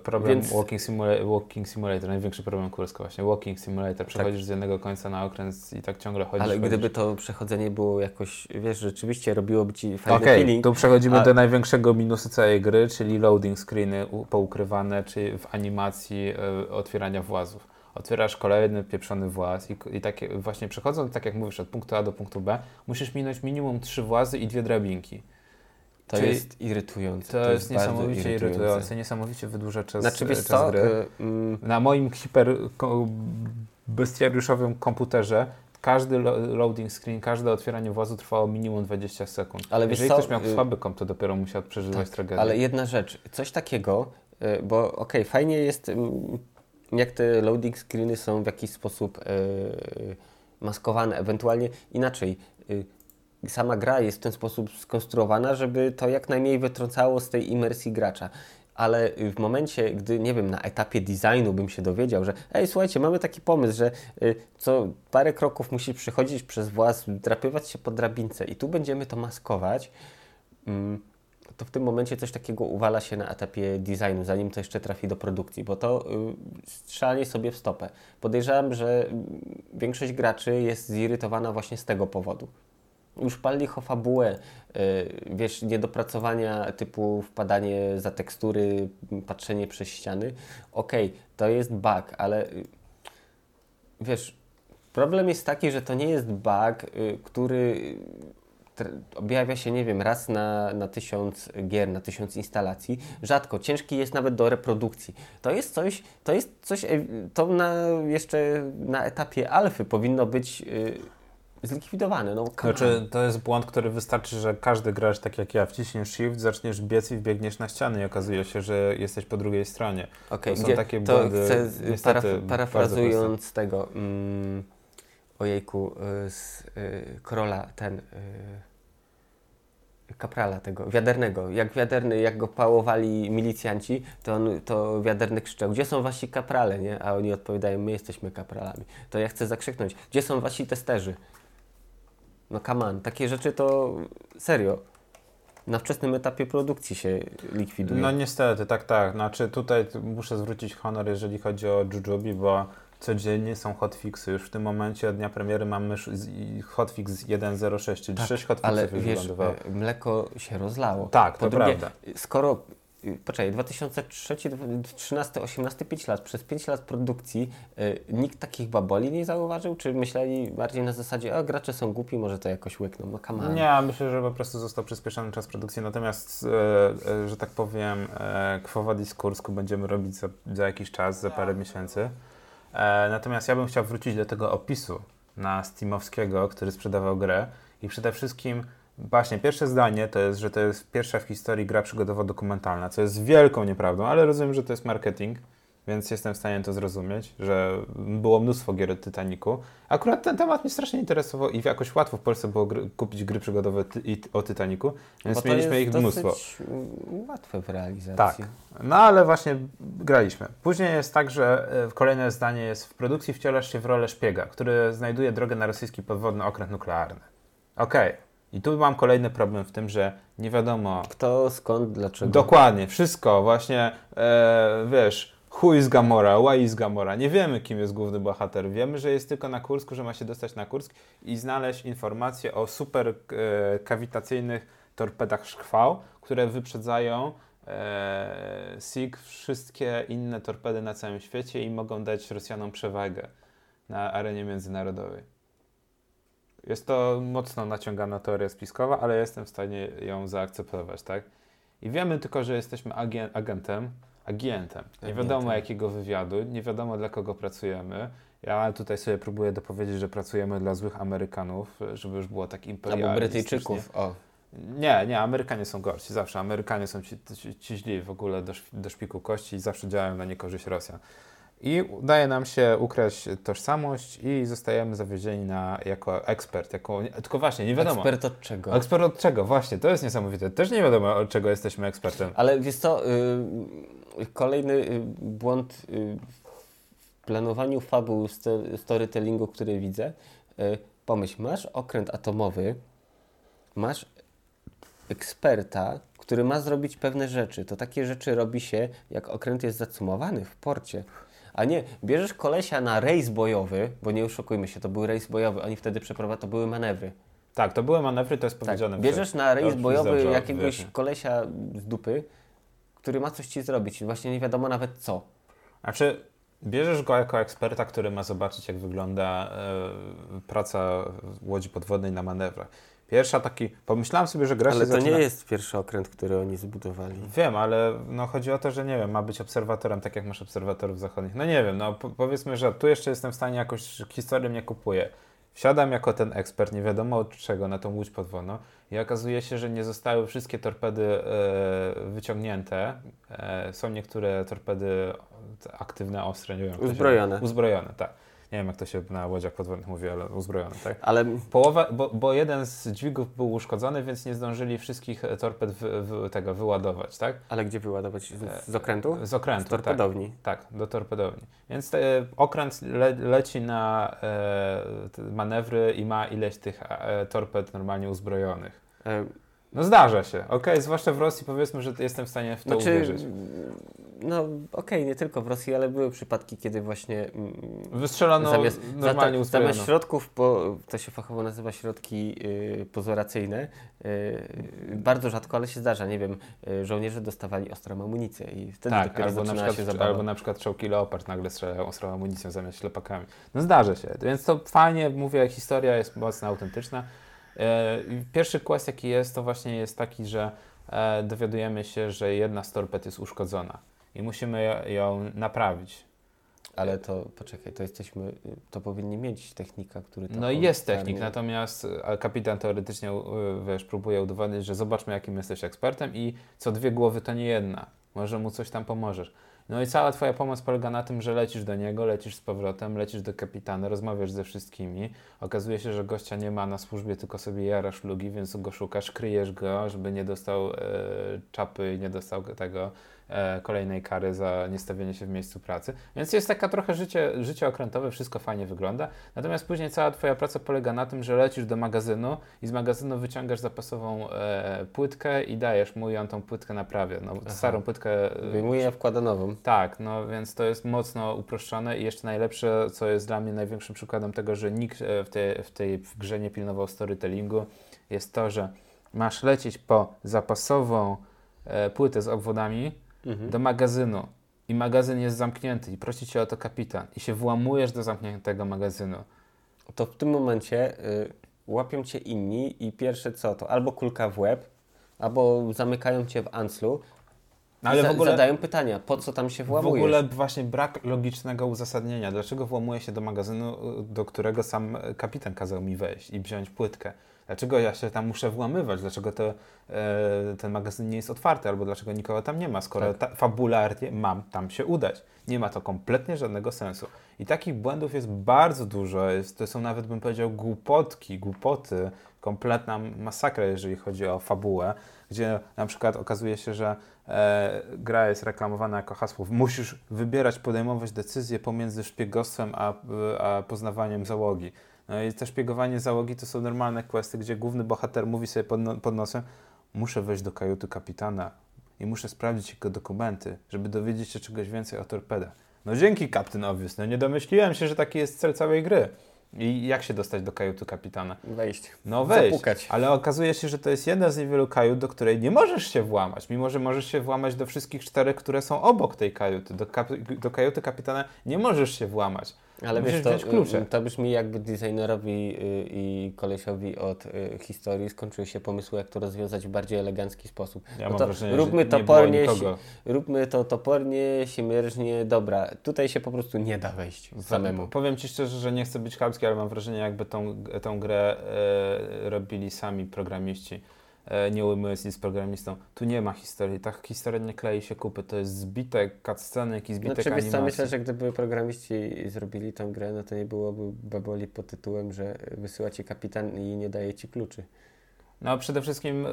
problem Więc- walking, simula- walking Simulator, największy problem Kurska właśnie, Walking Simulator, przechodzisz z jednego końca na okręt i tak ciągle chodzisz, Ale chodzisz. gdyby to przechodzenie było jakoś, wiesz, rzeczywiście robiłoby ci fajny Okej, feeling. tu przechodzimy a- do największego minusu całej gry, czyli loading screeny poukrywane, czy w animacji e, otwierania włazów. Otwierasz kolejny pieprzony właz i, i takie właśnie przechodząc, tak jak mówisz, od punktu A do punktu B, musisz minąć minimum trzy włazy i dwie drabinki. To czyli- jest irytujące. To, jest, bardzo niesamowicie irytujące, niesamowicie wydłuża czas, Znaczy, wiesz czas co, gry. y, mm, Na moim hiper ko- bestiariuszowym komputerze każdy lo- loading screen, każde otwieranie włazu trwało minimum 20 sekund. Ale Jeżeli co, ktoś miał y- słaby komp, to dopiero musiał przeżywać Tak, tragedię. Ale jedna rzecz, coś takiego, bo okej, fajnie jest, mm, jak te loading screeny są w jakiś sposób y, maskowane, ewentualnie inaczej. y, Sama gra jest w ten sposób skonstruowana, żeby to jak najmniej wytrącało z tej imersji gracza. Ale w momencie, gdy, nie wiem, na etapie designu bym się dowiedział, że ej, słuchajcie, mamy taki pomysł, że y, co parę kroków musisz przechodzić przez włas, drapywać się po drabince i tu będziemy to maskować, mm, to w tym momencie coś takiego uwala się na etapie designu, zanim to jeszcze trafi do produkcji, bo to y, strzelanie sobie w stopę. Podejrzewam, że y, większość graczy jest zirytowana właśnie z tego powodu. Już palili o fabułę, y, wiesz, niedopracowania typu wpadanie za tekstury, patrzenie przez ściany. Okej, to jest bug, ale y, wiesz, problem jest taki, że to nie jest bug, y, który objawia się, nie wiem, raz na, na tysiąc gier, na tysiąc instalacji. Rzadko, ciężki jest nawet do reprodukcji. To jest coś, to jest coś, to na, jeszcze na etapie alfy powinno być y, zlikwidowane. No. Znaczy, to jest błąd, który wystarczy, że każdy gracz, tak jak ja, wciśniesz shift, zaczniesz biec i wbiegniesz na ścianę i okazuje się, że jesteś po drugiej stronie. Okej, To są gdzie- takie błędy, chcę, niestety, paraf- parafrazując tego, mm, ojejku, y, z y, Króla, ten y, kaprala tego, wiadernego. Jak wiaderny, jak go pałowali milicjanci, to, on, to wiaderny krzyczał, gdzie są wasi kaprale, nie? A oni odpowiadają, my jesteśmy kapralami. To ja chcę zakrzyknąć, gdzie są wasi testerzy? No come on, takie rzeczy to serio. Na wczesnym etapie produkcji się likwiduje. No niestety, tak, tak. Znaczy tutaj muszę zwrócić honor, jeżeli chodzi o Jujubi, bo codziennie są hotfixy. Już w tym momencie od dnia premiery mamy hotfix 1.06, czyli 6 hotfixów Ale już wiesz, wylądowało. e, mleko się rozlało. Tak, Po to drugie, prawda. skoro, y, poczekaj, 2003, 2013, 18, 5 lat, przez 5 lat produkcji y, nikt takich baboli nie zauważył? Czy myśleli bardziej na zasadzie, a gracze są głupi, może to jakoś łykną? No come on. Nie, myślę, że po prostu został przyspieszony czas produkcji, natomiast, e, e, że tak powiem, e, z Kursku będziemy robić za, za jakiś czas, za parę miesięcy. E, natomiast ja bym chciał wrócić do tego opisu na Steamowskiego, który sprzedawał grę. I przede wszystkim właśnie pierwsze zdanie to jest, że to jest pierwsza w historii gra przygodowo-dokumentalna, co jest wielką nieprawdą, ale rozumiem, że to jest marketing, więc jestem w stanie to zrozumieć, że było mnóstwo gier o Titanicu. Akurat ten temat mnie strasznie interesował i jakoś łatwo w Polsce było gry, kupić gry przygodowe ty, o Titanicu, więc mieliśmy ich mnóstwo. łatwe w realizacji. Tak. No ale właśnie graliśmy. Później jest tak, że e, kolejne zdanie jest w produkcji wcielasz się w rolę szpiega, który znajduje drogę na rosyjski podwodny okręt nuklearny. Okej. I tu mam kolejny problem w tym, że nie wiadomo Kto, skąd, dlaczego? dokładnie wszystko, właśnie e, wiesz, who is Gamora, why is Gamora. Nie wiemy, kim jest główny bohater. Wiemy, że jest tylko na Kursku, że ma się dostać na Kursk i znaleźć informacje o super e, kawitacyjnych torpedach szkwał, które wyprzedzają e, SIG wszystkie inne torpedy na całym świecie i mogą dać Rosjanom przewagę na arenie międzynarodowej. Jest to mocno naciągana teoria spiskowa, ale jestem w stanie ją zaakceptować, tak? i wiemy tylko, że jesteśmy agien, agentem, agientem. Nie wiadomo jakiego wywiadu, nie wiadomo dla kogo pracujemy. Ja tutaj sobie próbuję dopowiedzieć, że pracujemy dla złych Amerykanów, żeby już było tak imperialnie. Albo Brytyjczyków. O, Nie, nie, Amerykanie są gorsi, zawsze. Amerykanie są ci, ci, ci źli w ogóle do, do szpiku kości i zawsze działają na niekorzyść Rosjan. I udaje nam się ukraść tożsamość i zostajemy zawiezieni na, jako ekspert, jako, tylko właśnie, nie wiadomo. ekspert od czego? Ekspert od czego? Właśnie, to jest niesamowite. Też nie wiadomo, od czego jesteśmy ekspertem. Ale wiesz co, y, kolejny y, błąd y, w planowaniu fabuł sto- storytellingu, który widzę. Y, pomyśl, masz okręt atomowy, masz eksperta, który ma zrobić pewne rzeczy. To takie rzeczy robi się, jak okręt jest zacumowany w porcie. A nie, bierzesz kolesia na rejs bojowy, bo nie oszukujmy się, to był rejs bojowy, oni wtedy przeprowadzali, to były manewry. Tak, to były manewry, to jest Tak, powiedziane. bierzesz na rejs bojowy jakiegoś wyjaśnię. kolesia z dupy, który ma coś ci zrobić. Właśnie nie wiadomo nawet co. Znaczy, bierzesz go jako eksperta, który ma zobaczyć, jak wygląda e, praca łodzi podwodnej na manewrach. Pierwsza taki, pomyślałem sobie, że gra Ale się to zaczyna... nie jest pierwszy okręt, który oni zbudowali. Wiem, ale no chodzi o to, że nie wiem, ma być obserwatorem, tak jak masz obserwatorów zachodnich. No nie wiem, no po, powiedzmy, że tu jeszcze jestem w stanie jakoś, historię mnie kupuje. Wsiadam jako ten ekspert, nie wiadomo od czego, na tą łódź podwodną i okazuje się, że nie zostały wszystkie torpedy e, wyciągnięte. E, są niektóre torpedy aktywne, ostre, nie wiem. to się- Uzbrojone. Uzbrojone, tak. Nie wiem, jak to się na łodziach podwodnych mówi, ale uzbrojone, tak? Ale Połowa, bo, bo jeden z dźwigów był uszkodzony, więc nie zdążyli wszystkich e, torped wy, wy, tego wyładować, tak? Ale gdzie wyładować? Z, z okrętu? Z okrętu, Z torpedowni. Tak, tak, do torpedowni. Więc te, okręt le, leci na e, manewry i ma ileś tych e, torped normalnie uzbrojonych. E, No zdarza się, okej, zwłaszcza w Rosji powiedzmy, że jestem w stanie w to Znaczy, uwierzyć. No okej, nie tylko w Rosji, ale były przypadki, kiedy właśnie mm, Wystrzelono zamiast, normalnie zata- uzbrojoną. zamiast środków, po, to się fachowo nazywa środki y, pozoracyjne, y, bardzo rzadko, ale się zdarza, nie wiem, y, żołnierze dostawali ostrą amunicję i wtedy Tak, dopiero albo na, zaczynała się przykład, zabawa. albo na przykład czołgi Leopard nagle strzelają ostrą amunicją zamiast ślepakami. No zdarza się, więc to fajnie, mówię, historia jest mocno autentyczna. E, Pierwszy quest jaki jest, to właśnie jest taki, że e, dowiadujemy się, że jedna z torped jest uszkodzona i musimy ją- naprawić. Ale to, poczekaj, to jesteśmy, to powinni mieć technika, który to No i jest technik, natomiast e, kapitan teoretycznie e, wiesz, próbuje udowodnić, że zobaczmy jakim jesteś ekspertem i co dwie głowy to nie jedna. Może mu coś tam pomożesz. No i cała twoja pomoc polega na tym, że lecisz do niego, lecisz z powrotem, lecisz do kapitana, rozmawiasz ze wszystkimi. Okazuje się, że gościa nie ma na służbie, tylko sobie jara szlugi, więc go szukasz, kryjesz go, żeby nie dostał e, czapy i nie dostał tego kolejnej kary za niestawienie się w miejscu pracy. Więc jest taka trochę życie, życie okrętowe, wszystko fajnie wygląda. Natomiast później cała Twoja praca polega na tym, że lecisz do magazynu i z magazynu wyciągasz zapasową e, płytkę i dajesz mu i on tą płytkę naprawia. No, Aha. starą płytkę. e, Wyjmuje, wkłada nową. Tak, no więc to jest mocno uproszczone i jeszcze najlepsze, co jest dla mnie największym przykładem tego, że nikt e, w tej, w tej w grze nie pilnował storytellingu, jest to, że masz lecieć po zapasową e, płytę z obwodami Mhm. do magazynu i magazyn jest zamknięty i prosi cię o to kapitan i się włamujesz do zamkniętego magazynu. To w tym momencie y, łapią cię inni i pierwsze co to? Albo kulka w łeb, albo zamykają cię w anclu. No, ale za, w ogóle, zadają pytania, po co tam się w włamujesz? ogóle właśnie brak logicznego uzasadnienia. Dlaczego włamuję się do magazynu, y, do którego sam kapitan kazał mi wejść i wziąć płytkę? Dlaczego ja się tam muszę włamywać? Dlaczego to, e, ten magazyn nie jest otwarty? Albo dlaczego nikogo tam nie ma, skoro Tak. ta, fabularnie mam tam się udać? Nie ma to kompletnie żadnego sensu. I takich błędów jest bardzo dużo. Jest, to są nawet, bym powiedział, głupotki, głupoty, kompletna masakra, jeżeli chodzi o fabułę, gdzie na przykład okazuje się, że e, gra jest reklamowana jako hasło musisz wybierać, podejmować decyzje pomiędzy szpiegostwem a, a poznawaniem załogi. No i to szpiegowanie załogi to są normalne questy, gdzie główny bohater mówi sobie pod, no, pod nosem muszę wejść do kajuty kapitana i muszę sprawdzić jego dokumenty, żeby dowiedzieć się czegoś więcej o torpedach. No dzięki Captain Obvious, no nie domyśliłem się, że taki jest cel całej gry. I jak się dostać do kajuty kapitana? Wejść. No wejść, Zapukać. ale okazuje się, że to jest jedna z niewielu kajut, do której nie możesz się włamać, mimo że możesz się włamać do wszystkich czterech, które są obok tej kajuty. Do, kap- do kajuty kapitana nie możesz się włamać. Ale Musisz wiesz, to, klucze. y, to brzmi jakby designerowi y, i kolesiowi od y, historii skończyły się pomysły, jak to rozwiązać w bardziej elegancki sposób. Ja No mam to wrażenie, róbmy że nie topornie, było nikogo. Róbmy to topornie, siemierznie, dobra. Tutaj się po prostu nie da wejść samemu. Powiem Ci szczerze, że nie chcę być chamski, ale mam wrażenie, jakby tą, tą grę e, robili sami programiści. E, nie ujmując nic programistą. Tu nie ma historii. Ta historia nie klei się kupy. To jest zbitek cutscenek i zbitek co, animacji. myślę, że gdyby programiści zrobili tą grę, no to nie byłoby baboli pod tytułem, że wysyła ci kapitan i nie daje ci kluczy. No przede wszystkim y,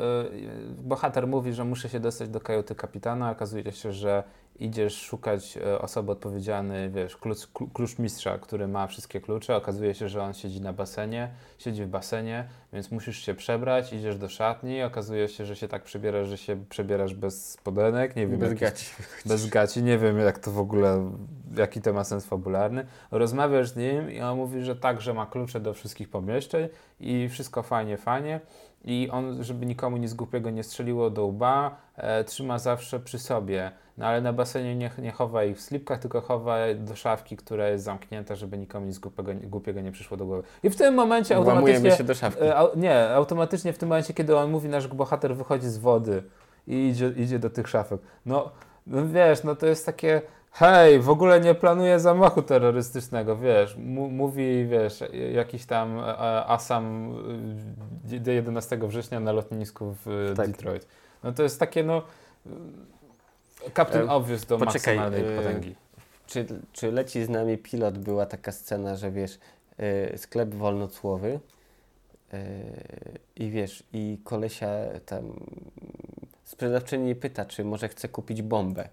bohater mówi, że muszę się dostać do kajuty kapitana. Okazuje się, że idziesz szukać y, osoby odpowiedzialnej, wiesz, klucz, klu- klucz mistrza, który ma wszystkie klucze. Okazuje się, że on siedzi na basenie, siedzi w basenie, więc musisz się przebrać, idziesz do szatni. Okazuje się, że się tak przebierasz, że się przebierasz bez spodenek, nie wiem, Bez jakieś- gaci. bez gaci, nie wiem jak to w ogóle, jaki to ma sens fabularny. Rozmawiasz z nim i on mówi, że tak, że ma klucze do wszystkich pomieszczeń i wszystko fajnie, fajnie. I on, żeby nikomu nic głupiego nie strzeliło do łba, e, trzyma zawsze przy sobie. No ale na basenie nie, nie chowa ich w slipkach, tylko chowa do szafki, która jest zamknięta, żeby nikomu nic głupiego, głupiego nie przyszło do głowy. I w tym momencie Włamujemy automatycznie... się do szafki. E, au- nie, automatycznie w tym momencie, kiedy on mówi, nasz bohater wychodzi z wody i idzie, idzie do tych szafek. No, no wiesz, no to jest takie, hej, w ogóle nie planuję zamachu terrorystycznego, wiesz, mówi, wiesz, jakiś tam e, Asam e, do 11 września na lotnisku w e, Tak. Detroit. No to jest takie, no, e, Captain E, Obvious do poczekaj, maksymalnej e, potęgi. Czy, czy leci z nami pilot? Była taka scena, że wiesz, y, sklep wolnocłowy i wiesz, i kolesia tam sprzedawczyni pyta, czy może chce kupić bombę.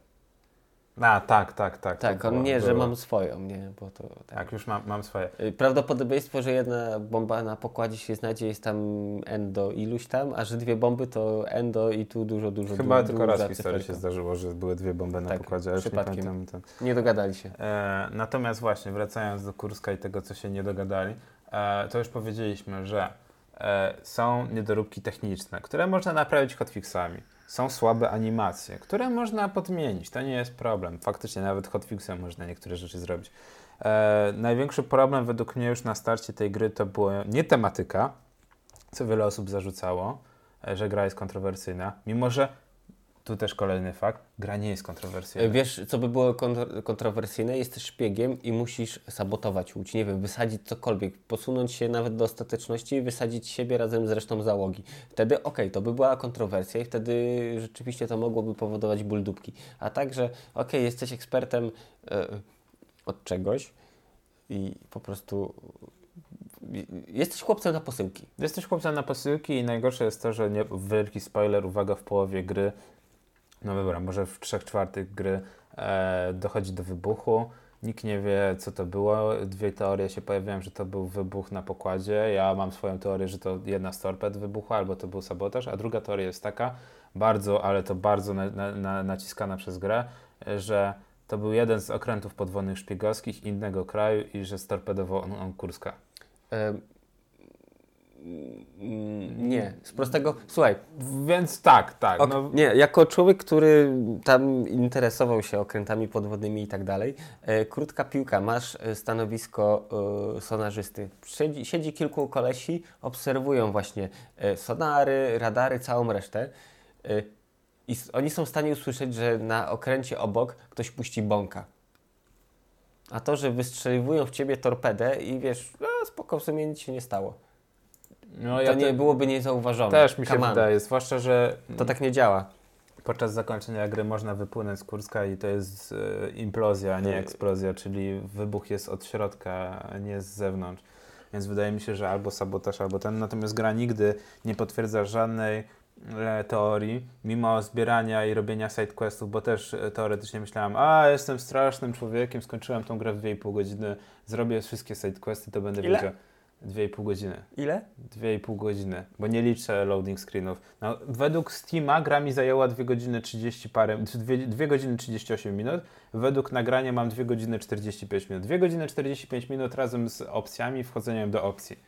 A, tak, tak, tak. Tak, on było- nie, że było. mam swoją, nie, bo to tak. Tak, już mam, mam swoje. Y, Prawdopodobieństwo, że jedna bomba na pokładzie się znajdzie jest tam endo iluś tam, a że dwie bomby to endo i tu dużo, dużo Chyba du- tylko raz w historii się zdarzyło, że były dwie bomby na Tak, pokładzie, ale już nie przypadkiem. pamiętam. Ten. Nie dogadali się. E, natomiast właśnie, wracając do Kurska i tego, co się nie dogadali, e, to już powiedzieliśmy, że e, są niedoróbki techniczne, które można naprawić hotfixami. Są słabe animacje, które można podmienić. To nie jest problem. Faktycznie nawet hotfixem można niektóre rzeczy zrobić. E, największy problem według mnie już na starcie tej gry to była nie tematyka, co wiele osób zarzucało, e, że gra jest kontrowersyjna, mimo że tu też kolejny fakt, gra nie jest kontrowersyjna. E, Wiesz, co by było kontro- kontrowersyjne? Jesteś szpiegiem i musisz sabotować łódź, nie wiem, wysadzić cokolwiek, posunąć się nawet do ostateczności i wysadzić siebie razem z resztą załogi. Wtedy okej, to by była kontrowersja i wtedy rzeczywiście to mogłoby powodować ból dupki. A także, okej, jesteś ekspertem e, od czegoś i po prostu jesteś chłopcem na posyłki. Jesteś chłopcem na posyłki i najgorsze jest to, że nie, wielki spoiler, uwaga, w połowie gry, no dobra, może w trzech czwartych gry e, dochodzi do wybuchu. Nikt nie wie, co to było. Dwie teorie się pojawiają, że to był wybuch na pokładzie. Ja mam swoją teorię, że to jedna z torped wybuchła, albo to był sabotaż, a druga teoria jest taka, bardzo, ale to bardzo na, na, na, naciskana przez grę, e, że to był jeden z okrętów podwodnych szpiegowskich innego kraju i że storpedował on, on Kurska. Nie, z prostego, słuchaj, Więc tak, tak. Ok, no, Nie, jako człowiek, który tam interesował się okrętami podwodnymi i tak dalej, e, krótka piłka, masz e, stanowisko e, sonarzysty. Siedzi, siedzi kilku kolesi, obserwują właśnie e, sonary, radary, całą resztę. E, I oni są w stanie usłyszeć, że na okręcie obok ktoś puści bąka. A to, że wystrzeliwują w ciebie torpedę i wiesz, no, spoko, w sumie nic się nie stało. No To ja nie te- byłoby niezauważone. Też mi się Come on. wydaje, zwłaszcza, że To tak nie działa. podczas zakończenia gry można wypłynąć z Kurska i to jest e, implozja, a nie E. eksplozja, czyli wybuch jest od środka, a nie z zewnątrz. Więc wydaje mi się, że albo sabotaż, albo ten. Natomiast gra nigdy nie potwierdza żadnej e, teorii, mimo zbierania i robienia sidequestów, bo też e, teoretycznie myślałem, a jestem strasznym człowiekiem, skończyłem tą grę w 2,5 godziny, zrobię wszystkie sidequesty, to będę Ile? wiedział. 2,5 godziny. Ile? 2,5 godziny, bo nie liczę loading screenów. No, według Steama gra mi zajęła 2 godziny 30 parę, 2, 2 godziny 38 minut. Według nagrania mam 2 godziny 45 minut. 2 godziny 45 minut razem z opcjami, wchodzeniem do opcji.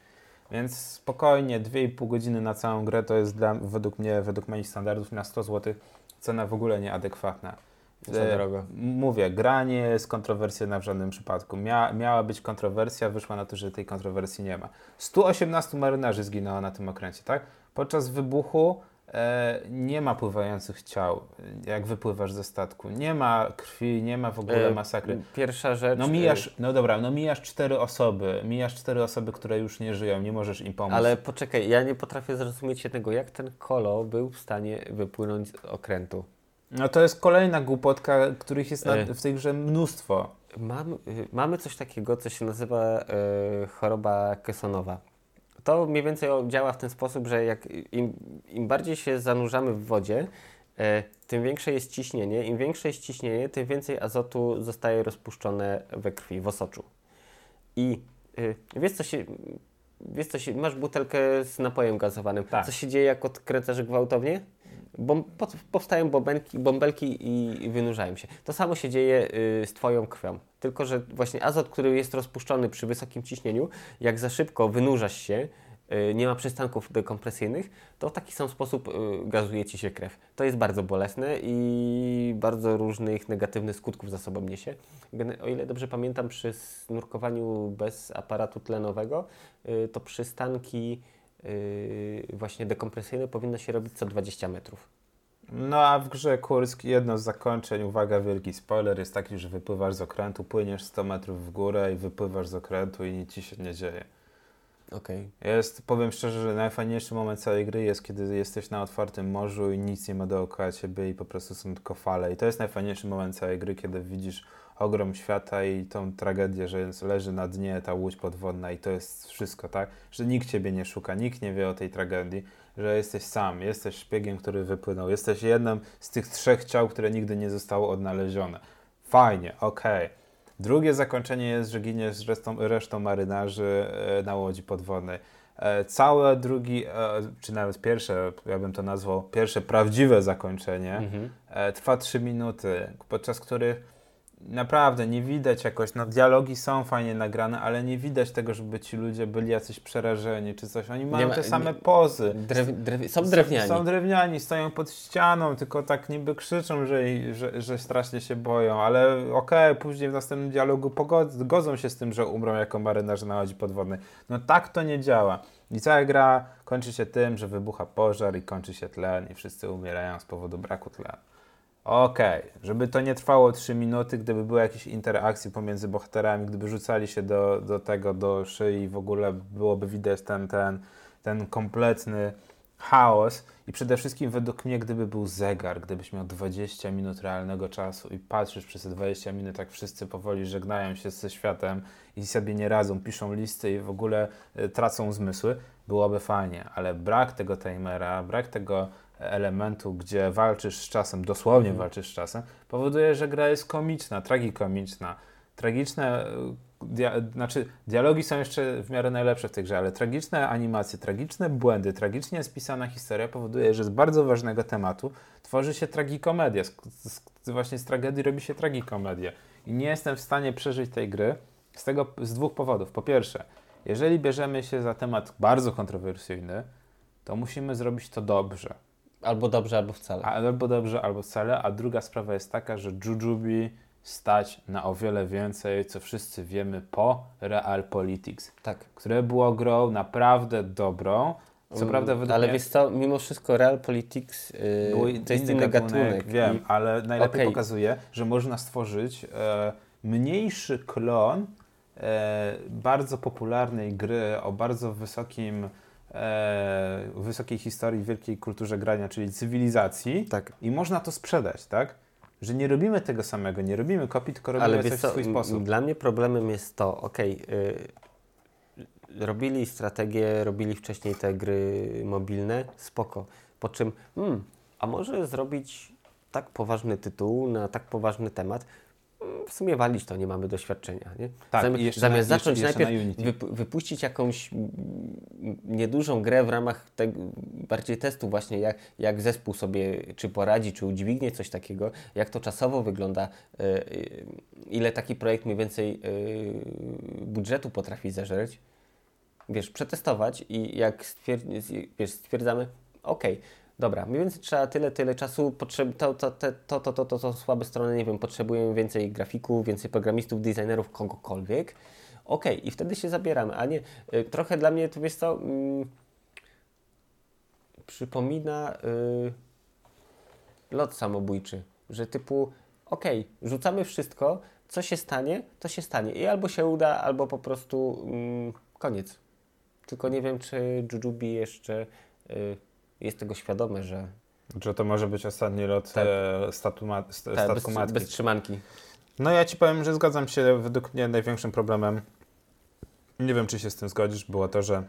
Więc spokojnie, 2,5 godziny na całą grę to jest dla, według mnie, według moich standardów na 100 zł cena w ogóle nieadekwatna. Za E, drogo. Mówię, gra nie jest kontrowersja w żadnym przypadku. Mia, miała być kontrowersja, wyszła na to, że tej kontrowersji nie ma. 118 marynarzy zginęło na tym okręcie, tak? Podczas wybuchu e, nie ma pływających ciał, jak wypływasz ze statku. Nie ma krwi, nie ma w ogóle E, masakry. Pierwsza rzecz. No mijasz, no dobra, no mijasz cztery osoby, mijasz cztery osoby, które już nie żyją, nie możesz im e, pomóc. Ale poczekaj, ja nie potrafię zrozumieć jednego, jak ten kolo był w stanie wypłynąć z okrętu. No to jest kolejna głupotka, których jest na, E. w tej grze mnóstwo. Mam, y, mamy coś takiego, co się nazywa y, choroba kesonowa. To mniej więcej działa w ten sposób, że jak im, im bardziej się zanurzamy w wodzie, e, tym większe jest ciśnienie. Im większe jest ciśnienie, tym więcej azotu zostaje rozpuszczone we krwi, w osoczu. I y, wiesz co się... Wiesz co się, masz butelkę z napojem gazowanym. Tak. Co się dzieje, jak odkręcasz gwałtownie? Bom, po, powstają bąbelki, bąbelki i, wynurzają się. To samo się dzieje y, z Twoją krwią. Tylko, że właśnie azot, który jest rozpuszczony przy wysokim ciśnieniu, jak za szybko wynurzasz się, y, nie ma przystanków dekompresyjnych, to w taki sam sposób y, gazuje Ci się krew. To jest bardzo bolesne i bardzo różnych negatywnych skutków za sobą niesie. O ile dobrze pamiętam, przy nurkowaniu bez aparatu tlenowego, to przystanki właśnie dekompresyjne powinno się robić co 20 metrów. No a w grze Kursk jedno z zakończeń, uwaga, wielki spoiler, jest taki, że wypływasz z okrętu, płyniesz 100 metrów w górę i wypływasz z okrętu i nic ci się nie dzieje. Okej. Jest, powiem szczerze, że najfajniejszy moment całej gry jest, kiedy jesteś na otwartym morzu i nic nie ma dookoła ciebie i po prostu są tylko fale. I to jest najfajniejszy moment całej gry, kiedy widzisz ogrom świata i tą tragedię, że leży na dnie ta łódź podwodna i to jest wszystko, tak? Że nikt ciebie nie szuka, nikt nie wie o tej tragedii, że jesteś sam, jesteś szpiegiem, który wypłynął, jesteś jednym z tych trzech ciał, które nigdy nie zostało odnalezione. Fajnie, okej. Drugie zakończenie jest, że giniesz z resztą, resztą marynarzy e, na łodzi podwodnej. E, Całe drugi, e, czy nawet pierwsze, ja bym to nazwał, pierwsze prawdziwe zakończenie Mhm. trwa 3 minuty, podczas których naprawdę nie widać jakoś, no dialogi są fajnie nagrane, ale nie widać tego, żeby ci ludzie byli jacyś przerażeni czy coś. Oni mają ma- te same nie- pozy. Drew, drew, są drewniani. Są drewniani, stoją pod ścianą, tylko tak niby krzyczą, że, że, że strasznie się boją, ale okej, później w następnym dialogu pogod- godzą się z tym, że umrą jako marynarze na łodzi podwodnej. No tak to nie działa. I cała gra kończy się tym, że wybucha pożar i kończy się tlen i wszyscy umierają z powodu braku tlenu. Okej, żeby to nie trwało 3 minuty, gdyby były jakieś interakcje pomiędzy bohaterami, gdyby rzucali się do, do tego, do szyi w ogóle byłoby widać ten, ten, ten kompletny chaos. I przede wszystkim według mnie, gdyby był zegar, gdybyś miał 20 minut realnego czasu i patrzysz przez te 20 minut, jak wszyscy powoli żegnają się ze światem i sobie nie radzą, piszą listy i w ogóle y, tracą zmysły, byłoby fajnie, ale brak tego timera, brak tego elementu, gdzie walczysz z czasem, dosłownie walczysz z czasem, powoduje, że gra jest komiczna, tragikomiczna. Tragiczne, y, dia- znaczy dialogi są jeszcze w miarę najlepsze w tej grze, ale tragiczne animacje, tragiczne błędy, tragicznie spisana historia powoduje, że z bardzo ważnego tematu tworzy się tragikomedia. Z, z, właśnie z tragedii robi się tragikomedia. I nie jestem w stanie przeżyć tej gry z tego z dwóch powodów. Po pierwsze, jeżeli bierzemy się za temat bardzo kontrowersyjny, to musimy zrobić to dobrze. Albo dobrze, albo wcale. Albo dobrze, albo wcale. A druga sprawa jest taka, że Jujubi stać na o wiele więcej, co wszyscy wiemy po Realpolitiks, tak. które było grą naprawdę dobrą. Co Mm, prawda według Ale mnie wiesz co, mimo wszystko Realpolitiks yy, był to jest inny gatunek. Wiem, I- ale najlepiej Okej. pokazuje, że można stworzyć e, mniejszy klon e, bardzo popularnej gry o bardzo wysokim wysokiej historii, wielkiej kulturze grania, czyli cywilizacji Tak. i można to sprzedać, tak? Że nie robimy tego samego, nie robimy kopii, tylko robimy Ale coś wiesz w co, swój sposób. dla mnie problemem jest to, okej, y, robili strategię, robili wcześniej te gry mobilne, spoko. Po czym, hmm, a może zrobić tak poważny tytuł na tak poważny temat, w sumie walić to, nie mamy doświadczenia, nie? Tak, Zami- jeszcze zamiast na- jeszcze- zacząć jeszcze na najpierw Unity. wypu- wypuścić jakąś niedużą grę w ramach tego, bardziej testu właśnie, jak, jak zespół sobie czy poradzi, czy udźwignie coś takiego, jak to czasowo wygląda, y, y, ile taki projekt mniej więcej y, budżetu potrafi zażreć, wiesz, przetestować i jak stwier- wiesz, stwierdzamy, ok, dobra, mniej więcej trzeba tyle, tyle czasu, potrzeb, to, to, to, to, to, to, to, to słabe strony, nie wiem, potrzebujemy więcej grafików, więcej programistów, designerów, kogokolwiek. Okay, i wtedy się zabieramy, a nie, y, trochę dla mnie to, wiesz co, mm, przypomina y, lot samobójczy, że typu, okay, rzucamy wszystko, co się stanie, to się stanie i albo się uda, albo po prostu mm, koniec. Tylko nie wiem, czy Jujubi jeszcze y, jest tego świadomy, że... Że to może być ostatni lot tak. e, statu ma, st tak, statku bez, matki. Bez trzymanki. No ja Ci powiem, że zgadzam się, według mnie największym problemem, nie wiem, czy się z tym zgodzisz, było to, że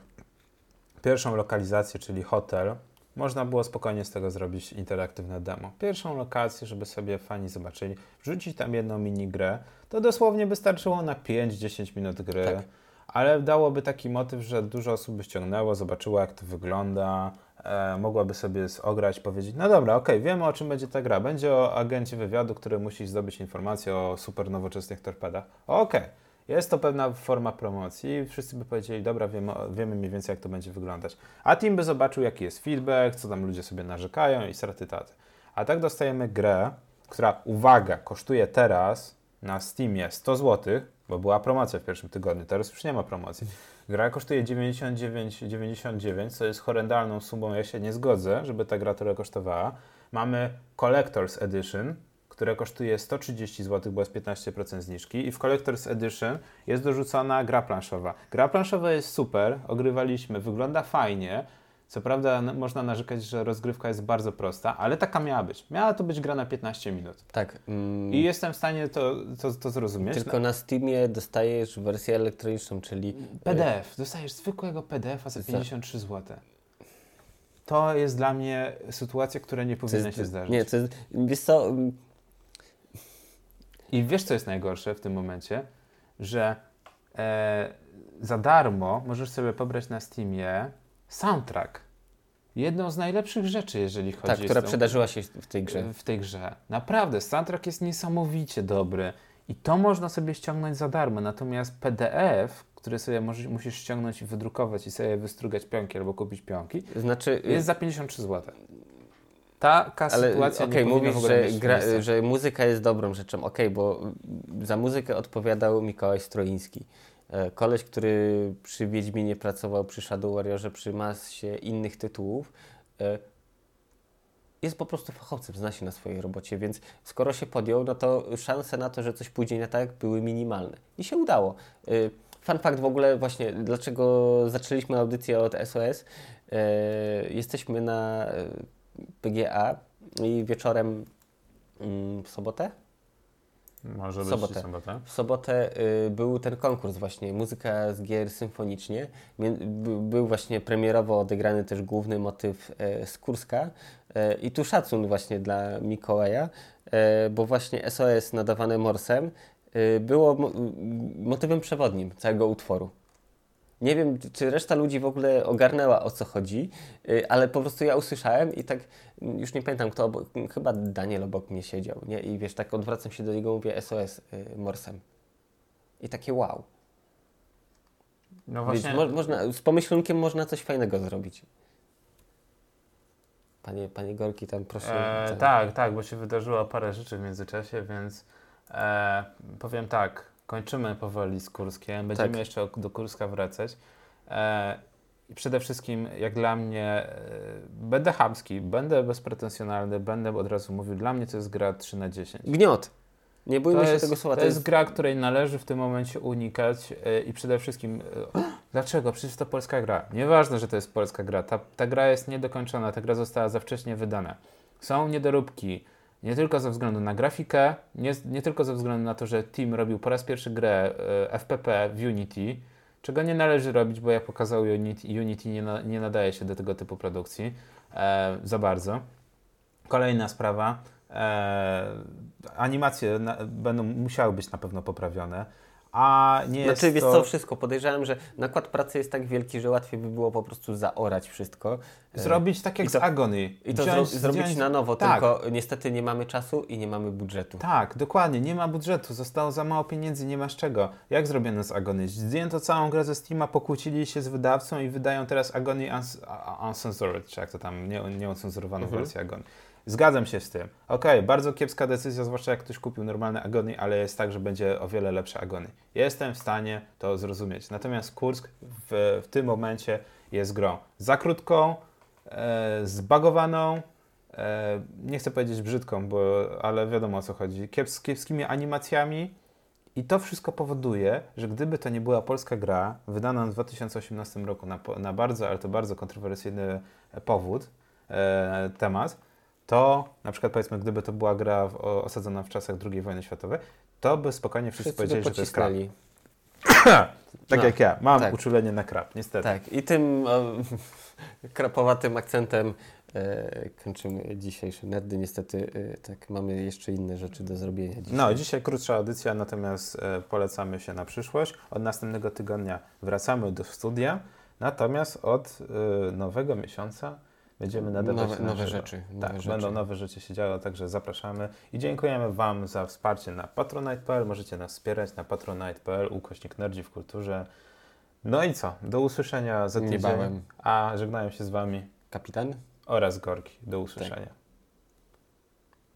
pierwszą lokalizację, czyli hotel, można było spokojnie z tego zrobić interaktywne demo. Pierwszą lokację, żeby sobie fani zobaczyli, wrzucić tam jedną minigrę, to dosłownie wystarczyło na 5-10 minut gry. Tak ale dałoby taki motyw, że dużo osób by ściągnęło, zobaczyło jak to wygląda, e, mogłaby sobie ograć, powiedzieć, no dobra, okej, okay, wiemy o czym będzie ta gra. Będzie o agencie wywiadu, który musi zdobyć informacje o super nowoczesnych torpedach. Okej, okay. jest to pewna forma promocji wszyscy by powiedzieli, dobra, wiemy, wiemy mniej więcej jak to będzie wyglądać. A team by zobaczył jaki jest feedback, co tam ludzie sobie narzekają i straty taty. A tak dostajemy grę, która, uwaga, kosztuje teraz na Steamie 100 zł, bo była promocja w pierwszym tygodniu, teraz już nie ma promocji. Gra kosztuje 99,99, co jest horrendalną sumą, ja się nie zgodzę, żeby ta gra tyle kosztowała. Mamy Collector's Edition, które kosztuje 130 zł, bo jest 15% zniżki i w Collector's Edition jest dorzucona gra planszowa. Gra planszowa jest super, ogrywaliśmy, wygląda fajnie, co prawda można narzekać, że rozgrywka jest bardzo prosta, ale taka miała być. Miała to być gra na 15 minut. Tak. Mm, I jestem w stanie to, to, to zrozumieć. Tylko na Steamie dostajesz wersję elektroniczną, czyli... PDF. Dostajesz zwykłego PDF-a za 53 zł. To jest dla mnie sytuacja, która nie powinna jest, się zdarzyć. Nie, to jest... Wiesz co... Mm, I wiesz, co jest najgorsze w tym momencie? Że e, za darmo możesz sobie pobrać na Steamie soundtrack. Jedną z najlepszych rzeczy, jeżeli chodzi o. Tak, która przydarzyła się w tej grze. W tej grze. Naprawdę, soundtrack jest niesamowicie dobry. I to można sobie ściągnąć za darmo. Natomiast PDF, który sobie możesz, musisz ściągnąć i wydrukować i sobie wystrugać pionki albo kupić pionki, znaczy, jest za 53 zł. Taka Ale, sytuacja okay, nie mówisz, że, gra, że muzyka jest dobrą rzeczą. Okej, okay, bo za muzykę odpowiadał Mikołaj Stroiński. E, koleś, który przy Wiedźminie pracował, przy Shadow Warriorze, przy masie innych tytułów, e, jest po prostu fachowcem, zna się na swojej robocie, więc skoro się podjął, no to szanse na to, że coś pójdzie nie tak, były minimalne. I się udało. E, fun fact w ogóle właśnie, dlaczego zaczęliśmy audycję od SOS. Jesteśmy na PGA i wieczorem mm, w sobotę może być sobotę. sobotę. W sobotę y, był ten konkurs właśnie, muzyka z gier symfonicznie. był właśnie premierowo odegrany też główny motyw y, z Kurska. Y, I tu szacun właśnie dla Mikołaja, e, bo właśnie SOS nadawane Morsem było motywem przewodnim całego utworu. Nie wiem, czy reszta ludzi w ogóle ogarnęła o co chodzi, y, ale po prostu ja usłyszałem i tak mm, już nie pamiętam kto, obok, chyba Daniel obok mnie siedział, nie? I wiesz, tak odwracam się do niego, mówię SOS y, Morsem. I takie wow. No właśnie. mo można, z pomyślunkiem można coś fajnego zrobić. Panie, panie Gorki, tam proszę. E, tak, tak, bo się wydarzyło parę rzeczy w międzyczasie, więc e, powiem tak kończymy powoli z Kurskiem. Będziemy tak. jeszcze do Kurska wracać. E, I przede wszystkim, jak dla mnie, e, będę chamski, będę bezpretensjonalny, będę od razu mówił, dla mnie to jest gra 3 na 10. Gniot. Nie bójmy to się jest, tego słowa. To, to jest, jest gra, której należy w tym momencie unikać e, i przede wszystkim e, dlaczego? Przecież to polska gra. Nieważne, że to jest polska gra. Ta, ta gra jest niedokończona, ta gra została za wcześnie wydana. Są niedoróbki nie tylko ze względu na grafikę, nie, nie tylko ze względu na to, że Team robił po raz pierwszy grę e, FPP w Unity, czego nie należy robić, bo jak pokazał Unity, Unity nie, na, nie nadaje się do tego typu produkcji e, za bardzo. Kolejna sprawa, e, animacje na, będą musiały być na pewno poprawione, a nie jest Znaczy, wiesz to... co, wszystko. Podejrzewam, że nakład pracy jest tak wielki, że łatwiej by było po prostu zaorać wszystko. E, Zrobić tak jak to- z Agony. I to Wziąć- zro- zrobić wziąć- na nowo, tak. tylko niestety nie mamy czasu i nie mamy budżetu. Tak, dokładnie, nie ma budżetu, zostało za mało pieniędzy, nie masz czego. Jak zrobiono z Agony? Zdjęto całą grę ze Steama, pokłócili się z wydawcą i wydają teraz Agony Uncensored, czy jak to tam, nie, nieocenzurowaną Mhm. wersję Agony. Zgadzam się z tym. Okej, bardzo kiepska decyzja, zwłaszcza jak ktoś kupił normalne Agony, ale jest tak, że będzie o wiele lepsze Agony. Jestem w stanie to zrozumieć. Natomiast Kursk w, w tym momencie jest grą za krótką, e, zbagowaną, e, nie chcę powiedzieć brzydką, bo, ale wiadomo o co chodzi, Kiep, kiepskimi animacjami i to wszystko powoduje, że gdyby to nie była polska gra, wydana w 2018 roku na, na bardzo, ale to bardzo kontrowersyjny powód, e, temat, to na przykład powiedzmy, gdyby to była gra w, o, osadzona w czasach II wojny światowej, to by spokojnie wszyscy, Wszyscy powiedzieli, że to jest krab. Tak No, jak ja, mam tak. uczulenie na krab, niestety. Tak, i tym e, krapowatym akcentem e, kończymy dzisiejsze nerdy. Niestety e, tak mamy jeszcze inne rzeczy do zrobienia dzisiaj. No, dzisiaj krótsza audycja, natomiast e, polecamy się na przyszłość. Od następnego tygodnia wracamy do studia, natomiast od e, nowego miesiąca będziemy nadawać nowe, nowe rzeczy. Nowe Tak, rzeczy. będą nowe rzeczy się działy, także zapraszamy i dziękujemy Wam za wsparcie na patronite.pl. Możecie nas wspierać na patronite.pl, ukośnik nerdzi w kulturze. No i co? Do usłyszenia za tydzień. Niebawem. A żegnają się z Wami Kapitan? oraz Gorki. Do usłyszenia.